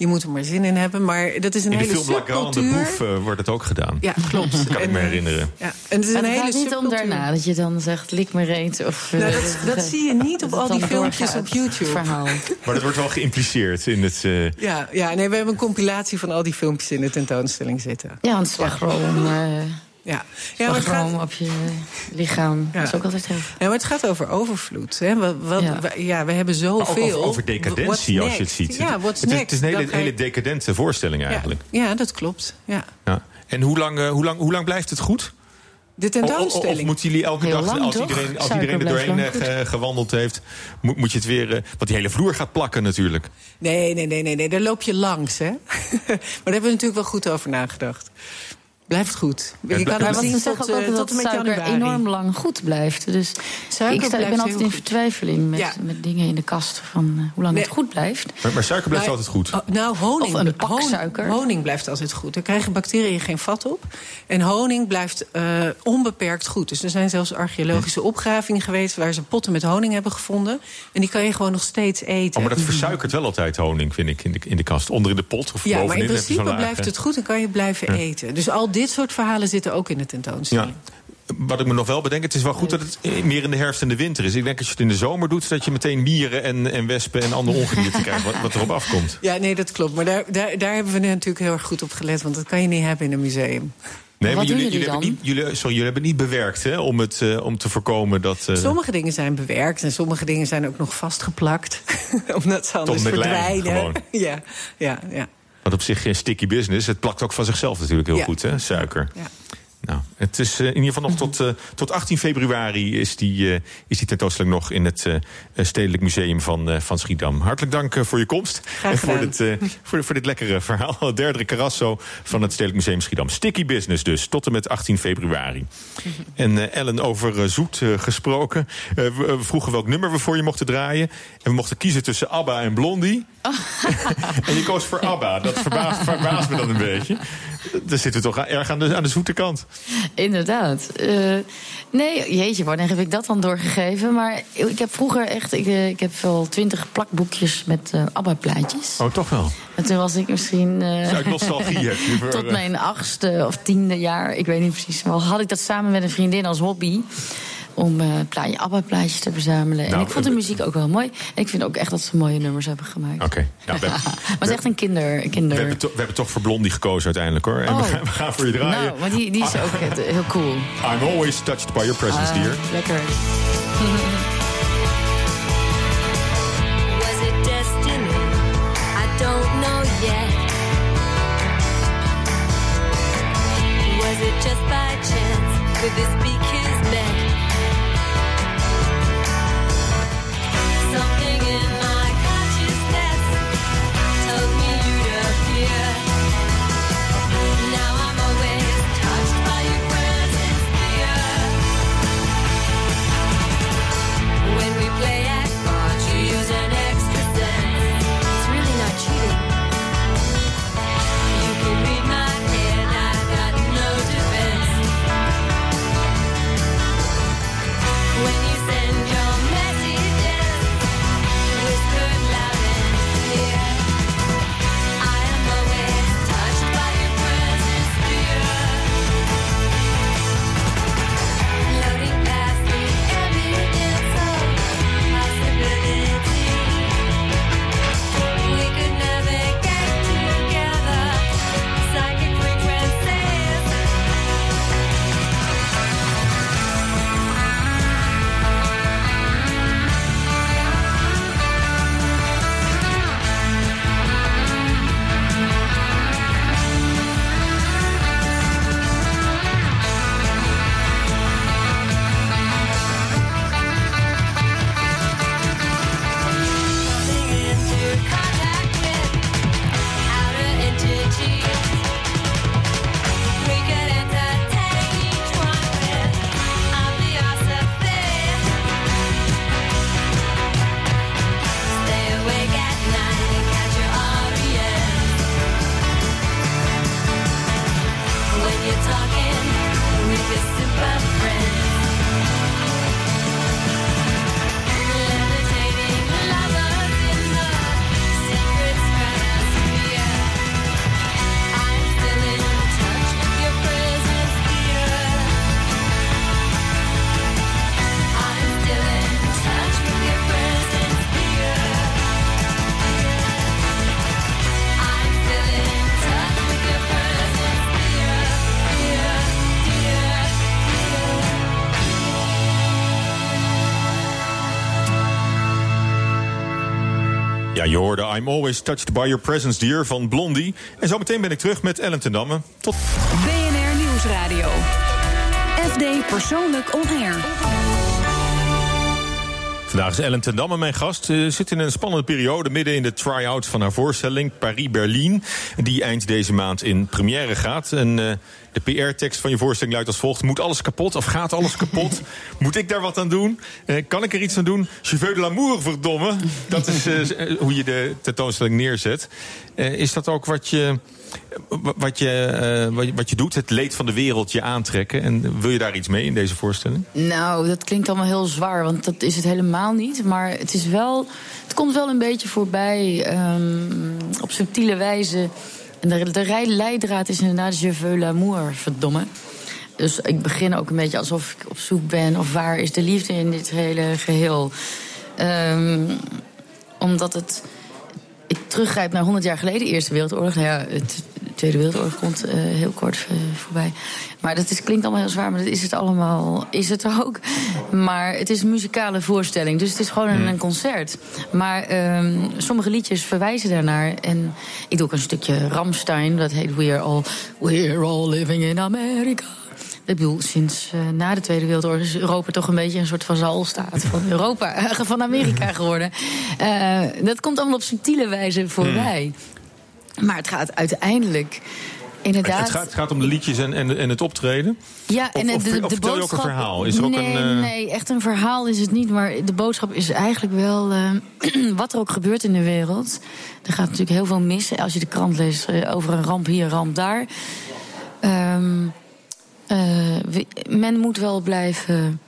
Je moet er maar zin in hebben. Maar dat is een in de hele film La Grande subcultuur. Bouffe uh, wordt het ook gedaan. Ja, klopt. Dat kan ik me eh, herinneren. Ja. En het is maar een het hele gaat niet om daarna dat je dan zegt, lik me reet. Of, Nou, uh, dat, dat zie je niet op al het die filmpjes doorgaat, op YouTube. het verhaal. Maar dat wordt wel geïmpliceerd in het... Uh, Ja, ja, nee, we hebben een compilatie van al die filmpjes in de tentoonstelling zitten. Ja, een slagroom. Uh, Ja, ja maar het slagroom gaat, op je lichaam. Ja. Dat is ook altijd heel... ja, maar het gaat over overvloed. Hè? Wat, wat, Ja. we, ja, we hebben zoveel. over, over decadentie, als je het ziet. Ja, what's het, is, next? het is een hele, hele decadente voorstelling eigenlijk. Ja, ja dat klopt. Ja. Ja. En hoe lang, uh, hoe, lang, hoe lang blijft het goed? De of, tentoonstelling. of moeten jullie elke Heel dag, lang, als, iedereen, als iedereen er doorheen lang uh, gewandeld heeft, moet, moet je het weer... Uh, want die hele vloer gaat plakken natuurlijk. Nee, nee, nee, nee, nee, daar loop je langs, hè? maar daar hebben we natuurlijk wel goed over nagedacht. Blijft goed. Je kan Maar het wat zien tot, zeggen ook eh, altijd tot en dat met suiker januari. enorm lang goed blijft. Dus Suiker ik, sta, ik ben altijd in vertwijfeling met, Ja. met dingen in de kast van uh, hoe lang Nee. het goed blijft. Maar, maar suiker blijft Maar- altijd goed. Oh, nou, honing. Of een pak hon- suiker. Honing blijft altijd goed. Daar krijgen bacteriën geen vat op. En honing blijft eh, onbeperkt goed. Dus er zijn zelfs archeologische opgravingen geweest... waar ze potten met honing hebben gevonden. En die kan je gewoon nog steeds eten. Oh, maar dat versuikert wel altijd honing, vind ik, in de, in de kast. Onder in de pot of ja, maar bovenin in principe blijft eh, het goed en kan je blijven eten. Dus al dit soort verhalen zitten ook in de tentoonstelling. Ja. Wat ik me nog wel bedenk, het is wel goed dat het eh, meer in de herfst en de winter is. Ik denk als je het in de zomer doet, dat je meteen mieren en, en wespen en andere ongedierte krijgt. Wat, wat erop afkomt. Ja, nee, dat klopt. Maar daar, daar, daar hebben we natuurlijk heel erg goed op gelet. Want dat kan je niet hebben in een museum. Nee, maar jullie, jullie jullie, hebben niet, jullie, sorry, jullie hebben niet bewerkt hè, om, het, eh, om te voorkomen dat. eh, Sommige dingen zijn bewerkt en sommige dingen zijn ook nog vastgeplakt. Omdat ze anders verdwijnen. gewoon. ja, ja, ja. Want op zich geen sticky business. Het plakt ook van zichzelf natuurlijk heel Ja. goed, hè, suiker. ja. Nou, het is eh, in ieder geval nog tot, eh, tot 18 februari is die, eh, is die tentoonstelling nog in het Stedelijk Museum van, van Schiedam. Hartelijk dank voor je komst. en voor dit, voor, voor dit lekkere verhaal. Het derde Carasso van het Stedelijk Museum Schiedam. Sticky business dus, tot en met 18 februari. En eh, Ellen, over zoet gesproken. We vroegen welk nummer we voor je mochten draaien. En we mochten kiezen tussen ABBA en Blondie. En je koos voor ABBA. Dat verbaast, verbaast me dan een beetje. Daar zitten we toch erg aan de, aan de zoete kant. Inderdaad. Eh, nee, jeetje, wanneer heb ik dat dan doorgegeven? Maar ik heb vroeger echt... Ik, eh, ik heb wel twintig plakboekjes met eh ABBA-plaatjes. Oh, toch wel. En toen was ik misschien... uit nostalgie heb je voor, tot mijn achtste of tiende jaar, ik weet niet precies. Maar had ik dat samen met een vriendin als hobby om eh, uh, plaatje, ABBA-plaatjes te verzamelen. En nou, ik vond de muziek ook wel mooi. En ik vind ook echt dat ze mooie nummers hebben gemaakt. Oké. Nou, okay. Het is echt een kinder. kinder. We, hebben toch voor Blondie gekozen uiteindelijk, hoor. En we, oh. gaan, voor je nou, draaien. Nou, maar die, die is ook heel cool. I'm always touched by your presence, ah, dear. Lekker. just by chance this Ja, je hoorde I'm Always Touched by Your Presence, Dear van Blondie. En zometeen ben ik terug met Ellen ten Damme. Tot... BNR Nieuwsradio. FD Persoonlijk On Air. Vandaag is Ellen ten Damme mijn gast. Ze zit in een spannende periode midden in de try-out van haar voorstelling Paris-Berlin. Die eind deze maand in première gaat. En eh, de PR-tekst van je voorstelling luidt als volgt. Moet alles kapot of gaat alles kapot? Moet ik daar wat aan doen? Eh, kan ik er iets aan doen? Je veux de l'amour, verdomme. Dat is eh, hoe je de tentoonstelling neerzet. Is dat ook wat je, wat, je, eh, wat je- doet? Het leed van de wereld je aantrekken? En wil je daar iets mee in deze voorstelling? Nou, dat klinkt allemaal heel zwaar, want dat is het helemaal niet. Maar het is wel. Het komt wel een beetje voorbij ehm, op subtiele wijze. En de, de leidraad is inderdaad Je veux l'amour, verdomme. Dus ik begin ook een beetje alsof ik op zoek ben. Of waar is de liefde in dit hele geheel? Ehm, omdat het. Ik teruggrijp naar 100 jaar geleden, Eerste Wereldoorlog. Nou ja, het, de Tweede Wereldoorlog komt eh, heel kort eh, voorbij. Maar dat is, klinkt allemaal heel zwaar, maar dat is het allemaal. Is het ook. Maar het is een muzikale voorstelling, dus het is gewoon een, een concert. Maar ehm, sommige liedjes verwijzen daarnaar. En ik doe ook een stukje Ramstein, dat heet We Are All, We're all Living in America. Ik bedoel, sinds eh, na de Tweede Wereldoorlog is Europa toch een beetje een soort vazalstaat van Europa, van Amerika geworden. Eh, dat komt allemaal op subtiele wijze voorbij. Maar het gaat uiteindelijk inderdaad. Het gaat, het gaat om de liedjes en, en, en het optreden. Ja, en of- de, de, of de vertel je ook boodschap. een verhaal? Is er ook een, eh, nee, echt een verhaal is het niet. Maar de boodschap is eigenlijk wel eh, wat er ook gebeurt in de wereld. Er gaat natuurlijk heel veel mis. Als je de krant leest eh, over een ramp hier, een ramp daar. Ehm, eh, we- men moet wel blijven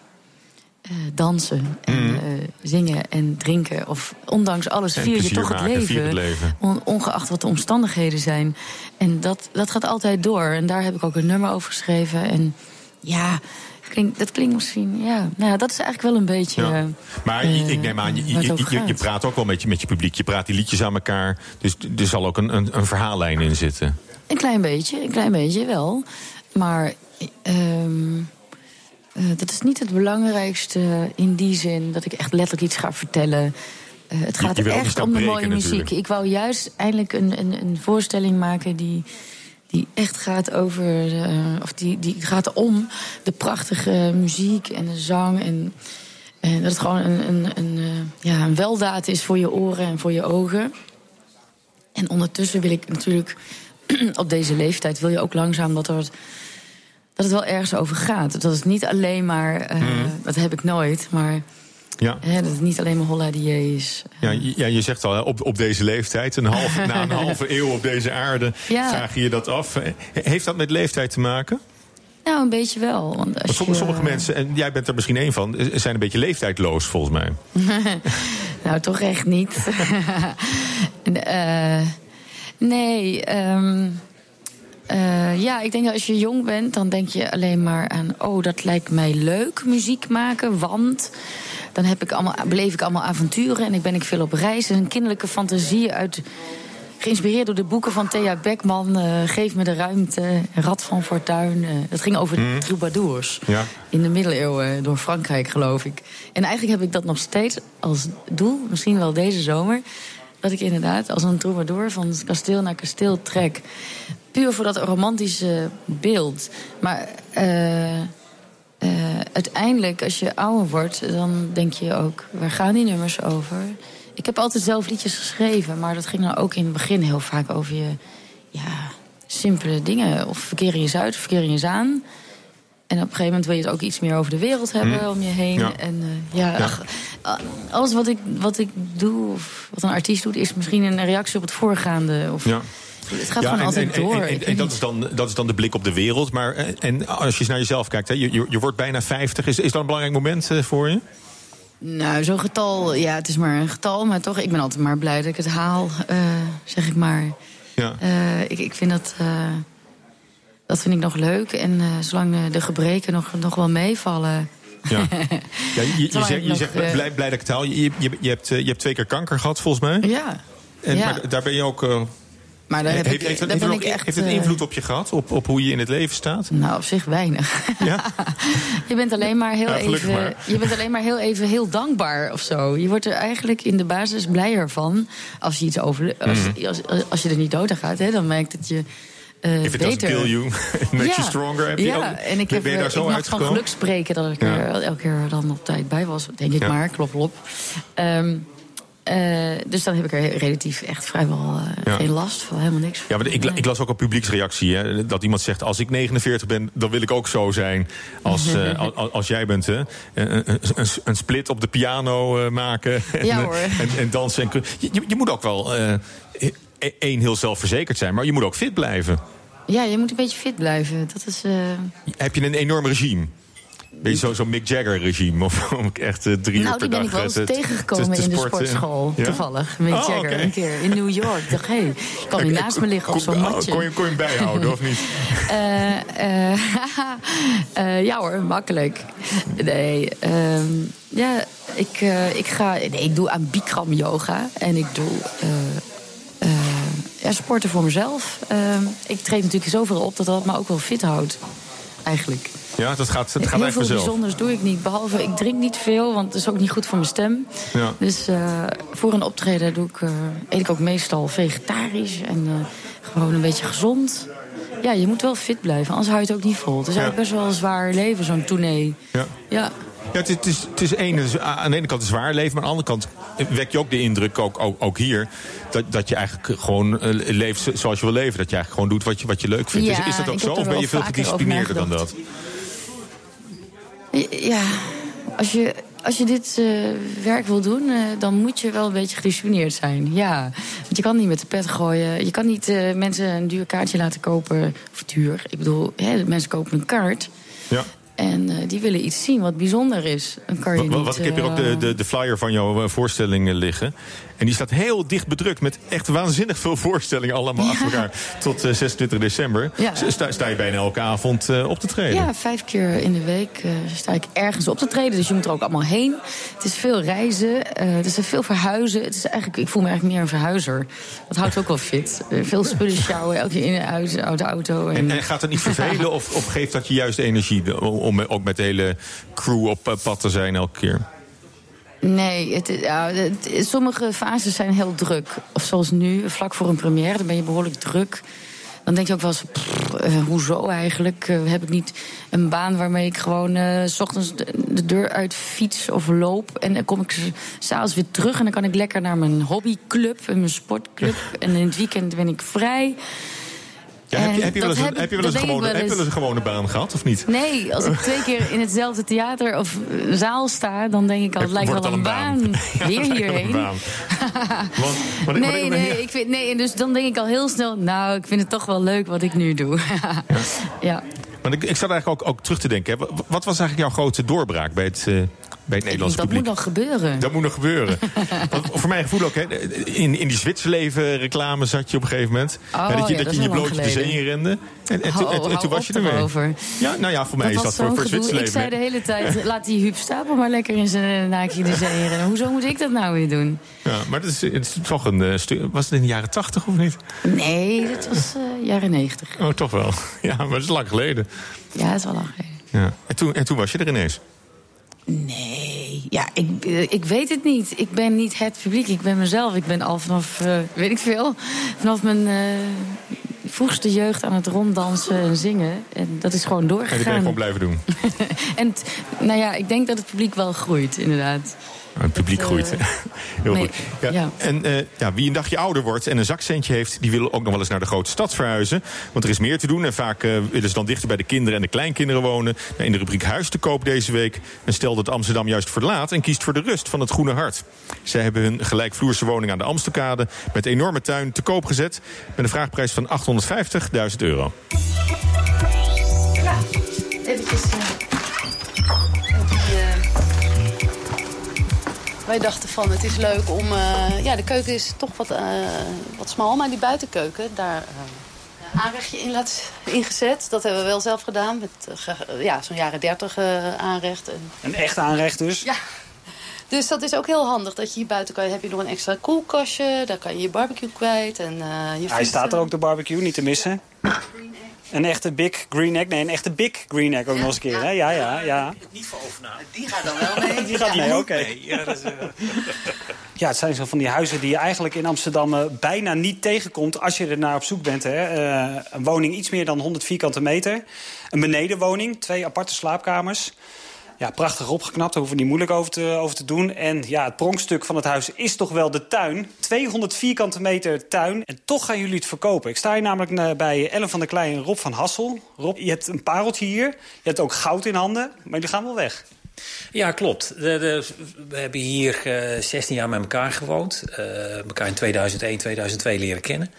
eh, dansen en Mhm. eh, zingen en drinken. Of ondanks alles En vier je toch het leven. vier het leven. On- ongeacht wat de omstandigheden zijn. En dat, dat gaat altijd door. En daar heb ik ook een nummer over geschreven. En ja, klink, dat klinkt misschien. Ja, nou ja, dat is eigenlijk wel een beetje. Ja. eh, Maar eh, ik neem aan, je, je, je, je praat ook wel met je, met je publiek. Je praat die liedjes aan elkaar. Dus er zal ook een, een, een verhaallijn in zitten. Een klein beetje, een klein beetje wel. Maar ehm, eh, dat is niet het belangrijkste in die zin dat ik echt letterlijk iets ga vertellen. Eh, het gaat echt om de mooie muziek. natuurlijk. Ik wou juist eindelijk een, een, een voorstelling maken die, die echt gaat over, eh, of die, die gaat om de prachtige muziek en de zang. En, en dat het gewoon een, een, een, ja, een weldaad is voor je oren en voor je ogen. En ondertussen wil ik natuurlijk, op deze leeftijd wil je ook langzaam dat er wat- dat het wel ergens over gaat. Dat het niet alleen maar, eh, Mhm. dat heb ik nooit, maar Ja. hè, dat het niet alleen maar holla die is. Ja, je- ja, je zegt al, op, op deze leeftijd, een halve, na een halve eeuw op deze aarde, Ja. vraag je je dat af. Heeft dat met leeftijd te maken? Nou, een beetje wel. Want als sommige, je- sommige mensen, en jij bent er misschien één van, eh, zijn een beetje leeftijdloos volgens mij. nou, toch echt niet. Eh, nee, ehm, eh, ja, ik denk dat als je jong bent, dan denk je alleen maar aan... oh, dat lijkt mij leuk, muziek maken, want... dan heb ik allemaal, beleef ik allemaal avonturen en ik ben ik veel op reis. En een kinderlijke fantasie uit... Geïnspireerd door de boeken van Thea Beckman, eh, Geef me de ruimte, Rad van Fortuin. eh, het ging over Mhm. troubadours Ja. in de middeleeuwen door Frankrijk, geloof ik. En eigenlijk heb ik dat nog steeds als doel, misschien wel deze zomer... dat ik inderdaad als een troubadour van kasteel naar kasteel trek. Puur voor dat romantische beeld. Maar eh, eh, uiteindelijk, als je ouder wordt, dan denk je ook... waar gaan die nummers over? Ik heb altijd zelf liedjes geschreven... maar dat ging dan ook in het begin heel vaak over je... ja, simpele dingen. Of verkeer in je zuid, verkeer in je zaan... En op een gegeven moment wil je het ook iets meer over de wereld hebben Hm. om je heen. Ja. En eh, ja, Ja. ach, ah, alles wat ik, wat ik doe, of wat een artiest doet, is misschien een reactie op het voorgaande. Of, Ja. Het gaat Ja, gewoon en, altijd en, door. En, dat, is dan, dat is dan de blik op de wereld. Maar eh, en als je eens naar jezelf kijkt, hè, je, je, je wordt bijna 50. Is, is dat een belangrijk moment eh, voor je? Nou, zo'n getal, ja, het is maar een getal, maar toch, ik ben altijd maar blij dat ik het haal, eh, zeg ik maar. Ja. Eh, ik, ik vind dat, eh, dat vind ik nog leuk. En eh, zolang eh, de gebreken nog, nog wel meevallen. Ja. Ja, je, zegt, je nog, zegt eh, blij, blij dat ik het haal. Je, je, je, hebt, je hebt twee keer kanker gehad, volgens mij. Ja. En, ja. Maar daar ben je ook. Maar daar heb heeft, ik, heeft, daar heeft, ben het ik ook- echt. heeft het invloed op je gehad? Op, op hoe je in het leven staat? Nou, op zich weinig. Ja? je bent alleen maar heel Ja, even. maar. Je bent alleen maar heel even heel dankbaar of zo. Je wordt er eigenlijk in de basis blijer van als je iets over. Als, Mhm. als, als, je er niet dood aan gaat, hè, dan merkt het je. Eh If it doesn't beter. kill you, makes you stronger. Heb je ja, ook- en ik, ben heb, je daar eh, zo ik van geluk spreken dat ik Ja. er elke keer dan op tijd bij was, denk ik maar. Klop, klop. Ehm, eh, dus dan heb ik er relatief echt vrijwel Ja. geen last van, helemaal niks. Ja, maar ik, Nee. ik las ook een publieksreactie. Hè, dat iemand zegt: Als ik 49 ben, dan wil ik ook zo zijn als, als, als jij bent. Hè. Een, een, split op de piano maken. En, Ja, hoor. En, en dansen. En, je, je- je moet ook wel. Eh, één, heel zelfverzekerd zijn, maar je moet ook fit blijven. Ja, je moet een beetje fit blijven. Dat is. eh, Heb je een enorm regime? Ben je zo- zo'n Mick Jagger regime? Of om ik echt eh, drie uur nou, per die ben dag ik wel eens eh, te- tegengekomen te- te in de sportschool. Ja? Toevallig. Mick Oh, Jagger een keer in New York. Ik dacht, hé, hey, kan hij naast me liggen op Kon- zo'n oh, matje? Kon je, kon je hem bijhouden, of niet? Eh, eh, eh, ja hoor, makkelijk. Nee, ehm, ja, ik, ik ga... Nee, ik doe aan Bikram yoga. En ik doe... ja, sporten voor mezelf. Ehm, ik treed natuurlijk zoveel op dat dat me ook wel fit houdt. Eigenlijk. Ja, dat gaat, dat gaat Heel veel bijzonders doe ik niet. Behalve, ik drink niet veel, want het is ook niet goed voor mijn stem. Ja. Dus eh, voor een optreden doe ik, eh, eet ik ook meestal vegetarisch en eh, gewoon een beetje gezond. Ja, je moet wel fit blijven, anders hou je het ook niet vol. Het is Ja. eigenlijk best wel een zwaar leven, zo'n tournee. Ja. Ja. Ja, het, is- het is, het is is aan de ene kant een zwaar leven, maar aan de andere kant wek je ook de indruk, ook, ook, ook hier, dat, dat je eigenlijk gewoon eh, leeft zoals je wil leven. Dat je eigenlijk gewoon doet wat je, wat je leuk vindt. Ja, is, is dat ook zo? Of ben je veel gedisciplineerder dan dat? Ja, als je, als je dit eh, werk wil doen, eh, dan moet je wel een beetje gedisciplineerd zijn. Ja, want je kan niet met de pet gooien. Je kan niet mensen een duur kaartje laten kopen. Of duur, ik bedoel, hè, mensen kopen een kaart. Ja. En eh, die willen iets zien wat bijzonder is. Dan kan je Wat, niet... wat, ik heb hier ook de, eh, de, de flyer van jouw eh, voorstelling eh, liggen. En die staat heel dicht bedrukt met echt waanzinnig veel voorstellingen allemaal achter elkaar. Tot eh, 26 december. Ja. Sta, sta je bijna elke avond op te treden? Ja, vijf keer in de week sta ik ergens op te treden. Dus je moet er ook allemaal heen. Het is veel reizen, het is veel verhuizen. Het is eigenlijk, ik voel me eigenlijk meer een verhuizer. Dat houdt ook wel fit. Veel spullen sjouwen, elke keer in en uit, uit de auto. En, en gaat het niet vervelen of, of geeft dat je juist energie de- om, ook met de hele crew op eh, pad te zijn elke keer? Nee, het, ja, het- sommige fases zijn heel druk. Of zoals nu, vlak voor een première, dan ben je behoorlijk druk. dan denk je ook wel eens, pff, eh, hoezo eigenlijk? Eh, heb ik niet een baan waarmee ik gewoon s ochtends de, de deur uit fiets of loop... en dan kom ik s'avonds weer terug en dan kan ik lekker naar mijn hobbyclub... en mijn sportclub en in het weekend ben ik vrij... Ja, heb, je, heb, je wel eens, heb je wel eens een gewone, wel heb je wel eens een gewone baan gehad, of niet? Nee, als ik twee keer in hetzelfde theater of eh, zaal sta... dan denk ik al, het lijkt wel een een baan. Weer hierheen. baan. Want, want- nee, want- nee, ik vind, nee, dus dan denk ik al heel snel... nou, ik vind het toch wel leuk wat ik nu doe. ja. Want ik, ik zat eigenlijk ook, ook terug te denken. Hè. Wat, was eigenlijk jouw grote doorbraak bij het, eh, bij het Nederlandse dat publiek? moet nog gebeuren. Dat moet nog gebeuren. Want voor mijn gevoel ook, hè, in, in die Zwitserleven reclame zat je op een gegeven moment. Oh, Hè, dat je, ja, dat dat je is in je blootje de zee rende. En, en, toen- en- en Oh, toen was je ermee. erover. Ja, nou ja, voor mij is was dat voor, voor. Zwitserleven. Ik zei de hele tijd, laat die Huub Stapel maar lekker in zijn naakje de zee rennen. Hoezo moet ik dat nou weer doen? Ja, maar dat is, het is toch een eh, stu- Was het in de jaren tachtig of niet? Nee, dat was eh, jaren negentig. Oh, toch wel. Ja, maar dat is lang geleden. Ja, dat is wel lang geleden. Ja. En, toen, en toen was je er ineens. Nee, ja, ik, eh, ik weet het niet. Ik ben niet het publiek, ik ben mezelf. Ik ben al vanaf, eh, weet ik veel, vanaf mijn eh, vroegste jeugd aan het ronddansen en zingen. En dat is gewoon En die ben je doorgegaan. gewoon blijven doen. En t- nou ja, ik denk dat het publiek wel groeit, inderdaad. Het publiek Dat, groeit. eh, Heel nee, goed. Ja. ja. En eh, ja, wie een dagje ouder wordt en een zakcentje heeft... die wil ook nog wel eens naar de grote stad verhuizen. Want er is meer te doen. En vaak eh, willen ze dan dichter bij de kinderen en de kleinkinderen wonen. Nou, in de rubriek Huis te koop deze week... een stel dat Amsterdam juist verlaat... en kiest voor de rust van het Groene Hart. Zij hebben hun gelijkvloerse woning aan de Amstelkade... met enorme tuin te koop gezet... met een vraagprijs van 850.000 euro. Ja, eventjes. Wij dachten van het is leuk om. eh, ja, de keuken is toch wat, eh, wat smal, maar die buitenkeuken, daar. een aanrechtje in laat ingezet. Dat hebben we wel zelf gedaan. Met ja, zo'n jaren dertig aanrecht. En, Een echt aanrecht dus? Ja. Dus dat is ook heel handig. Dat je hier buiten kan, heb je nog een extra koelkastje. Daar kan je je barbecue kwijt. En, je Hij staat er ook, de barbecue, niet te missen. Een echte big green egg. Nee, een echte big green egg ook nog eens een keer. Hè? Ja, ja, ja. Niet voor overnaam. Die gaat dan wel mee. Die gaat mee, oké. Ja, dat is, eh, Ja, het zijn zo van die huizen die je eigenlijk in Amsterdam eh, bijna niet tegenkomt... als je er naar op zoek bent. Hè. Eh, een woning iets meer dan 100 vierkante meter. Een benedenwoning, twee aparte slaapkamers. Ja, prachtig opgeknapt, daar hoeven we niet moeilijk over te, over te doen. En ja, het pronkstuk van het huis is toch wel de tuin. 200 vierkante meter tuin. En toch gaan jullie het verkopen. Ik sta hier namelijk eh, bij Ellen van der Klein en Rob van Hassel. Rob, je hebt een pareltje hier. Je hebt ook goud in handen. Maar jullie gaan wel weg. Ja, klopt. De, we hebben hier eh 16 jaar met elkaar gewoond. Eh elkaar in 2001, 2002 leren kennen.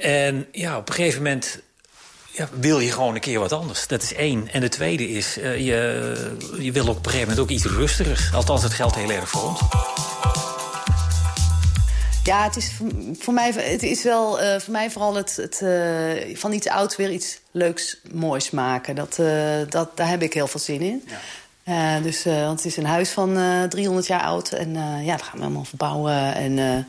En ja, op een gegeven moment ja, wil je gewoon een keer wat anders. Dat is één. En de tweede is, eh, je, je wil op een gegeven moment ook iets rustigers. Althans, dat geldt heel erg voor ons. Ja, het is voor- voor mij, het is wel eh, voor mij vooral het, het eh, van iets ouds weer iets leuks, moois maken. Dat, eh, dat, daar heb ik heel veel zin in. Eh, dus, eh, want het is een huis van eh 300 jaar oud. En eh, ja, dat gaan we helemaal verbouwen. En, eh,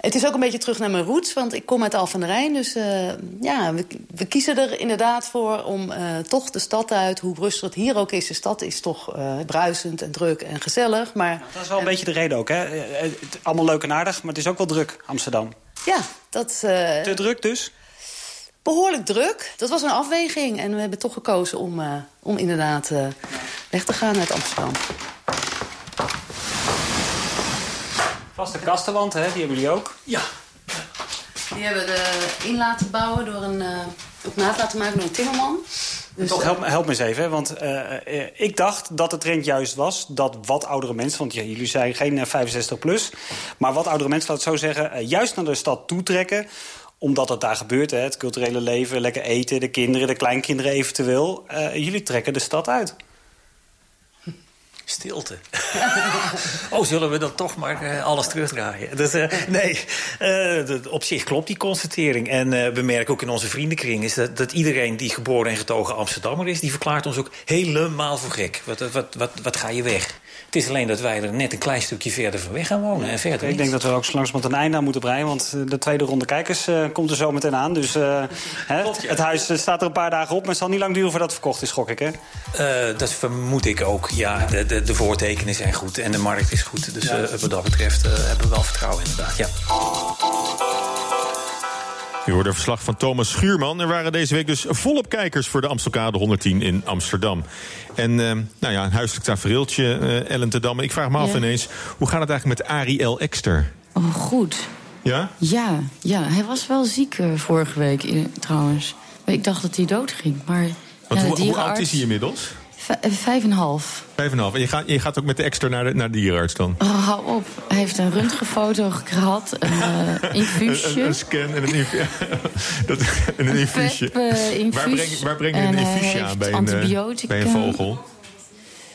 het is ook een beetje terug naar mijn roots, want ik kom uit Al van der Rijn. Dus eh, ja, we, we kiezen er inderdaad voor om eh, toch de stad uit... hoe rustig het hier ook is. De stad is toch eh, bruisend en druk en gezellig. Maar Dat is wel een beetje de reden ook, hè? Het- Allemaal leuk en aardig, maar het is ook wel druk, Amsterdam. ja, dat... Te druk dus? behoorlijk druk. Dat was een afweging. En we hebben toch gekozen om, om inderdaad weg te gaan uit Amsterdam. Vaste kastenwand, hè? Die hebben jullie ook. Ja. Die hebben we in laten bouwen door een... eh, op maat laten maken door een timmerman. Dus, Toch, help, me- help me eens even, want eh, eh, ik dacht dat de trend juist was... dat wat oudere mensen, want ja, jullie zijn geen eh, 65 plus... maar wat oudere mensen, laat het zo zeggen, eh, juist naar de stad toetrekken omdat het daar gebeurt, hè, het culturele leven, lekker eten... de kinderen, de kleinkinderen eventueel. Eh, jullie trekken de stad uit. Stilte. oh, zullen we dan toch maar eh, alles terugdraaien? Dat, eh, nee, eh, op zich klopt die constatering. En we merken ook in onze vriendenkring... Is dat, dat iedereen die geboren en getogen Amsterdammer is... die verklaart ons ook helemaal voor gek. Wat, wat, wat, wat ga je weg? Het is alleen dat wij er net een klein stukje verder van weg gaan wonen. En verder Ik denk dat we ook zo langzamerhand een einde aan moeten breien... want eh, de tweede ronde kijkers eh, komt er zo meteen aan. Dus eh, hè, het huis staat er een paar dagen op... maar het zal niet lang duren voordat het verkocht is, gok ik, hè? Dat vermoed ik ook, ja. De, de, de voortekenen zijn goed en de markt is goed. Dus Ja. wat dat betreft hebben we wel vertrouwen inderdaad, ja. U hoorde een verslag van Thomas Schuurman. Er waren deze week dus volop kijkers voor de Amstelkade 110 in Amsterdam. En eh, nou ja, een huiselijk tafereeltje, eh, Ellen te Damme. Ik vraag me af Ja. ineens, hoe gaat het eigenlijk met Arie L. Ekster? Oh, goed. Ja? Ja, ja, hij was wel ziek eh, vorige week trouwens. Ik dacht dat hij dood ging, maar... Ja, hoe, hoe oud is hij inmiddels? Eh, Vijf en een half. Vijf en half. En je gaat, je gaat ook met de Ekster naar de, naar de dierenarts dan? Oh, hou op. Hij heeft een röntgenfoto gehad, een eh, infuusje. Een, een, een scan en een, infu- dat, en een infuusje. pep, eh, infuus. waar breng, waar breng je En een hij infuusje aan bij een, eh, antibiotica. bij een vogel?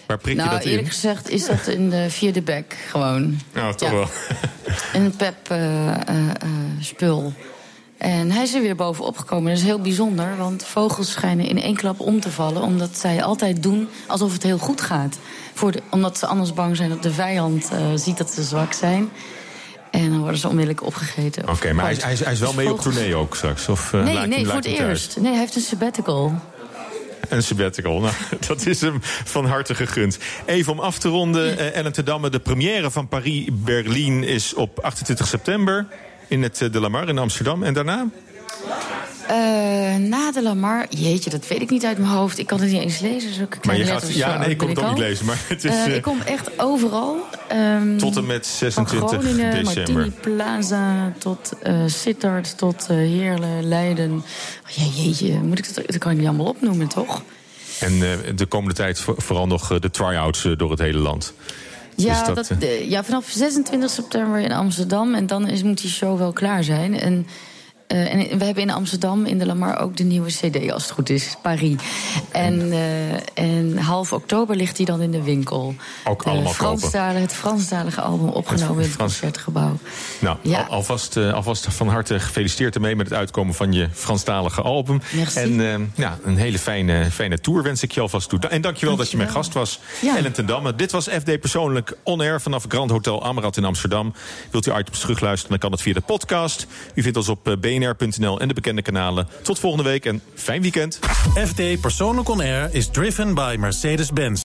Waar prik je nou, dat in? eerlijk gezegd is dat in de vierde bek gewoon. Nou, toch Ja. wel. Een pep eh, eh, eh, spul. En hij is er weer bovenop gekomen. Dat is heel bijzonder, want vogels schijnen in één klap om te vallen... omdat zij altijd doen alsof het heel goed gaat. Voor de, omdat ze anders bang zijn dat de vijand eh, ziet dat ze zwak zijn. En dan worden ze onmiddellijk opgegeten. Oké, maar hij, is- hij, is- hij is wel Dus mee op tournee ook straks? Of, eh, Nee, laat nee, hem- voor het eerst. Nee, hij heeft een sabbatical. Een sabbatical. Nou, dat is hem van harte gegund. Even om af te ronden, eh, Ellen Damme. De première van Paris-Berlin is op 28 september... in het eh, De La Mar in Amsterdam. En daarna? Eh, na de Lamar, jeetje, dat weet ik niet uit mijn hoofd. Ik kan het niet eens lezen, zulke Maar je gaat, ja, zo nee, ik kon het ook niet lezen. Maar het is Eh, ik kom echt overal. ehm, tot en met 26 van Groningen, december. Martini Plaza, tot Sittard, tot Heerlen, Leiden. Oh, jeetje, moet ik dat, dat kan ik niet allemaal opnoemen, toch? En de komende tijd vo- vooral nog de try-outs door het hele land. Ja, Dus dat, dat, eh, eh, ja, vanaf 26 september in Amsterdam. En dan is, moet die show wel klaar zijn. En, eh, en we hebben in Amsterdam in de Lamar ook de nieuwe CD, als het goed is, Paris. En, eh, en half oktober ligt die dan in de winkel. Ook De allemaal kopen. Franstalige, Het Franstalige album opgenomen in het concertgebouw. Nou, Ja. al- alvast, eh, alvast van harte gefeliciteerd ermee met het uitkomen van je Franstalige album. Merci. En eh, ja, een hele fijne, fijne tour wens ik je alvast toe. En dankjewel dat je mijn gast was, Ja. Ellen ten Damme. Dit was FD Persoonlijk On Air vanaf Grand Hotel Amrad in Amsterdam. Wilt u items terugluisteren, dan kan dat via de podcast. U vindt ons op eh, bnr.nl en de bekende kanalen. Tot volgende week en fijn weekend. FD Persoonlijk On Air is driven by Mercedes-Benz.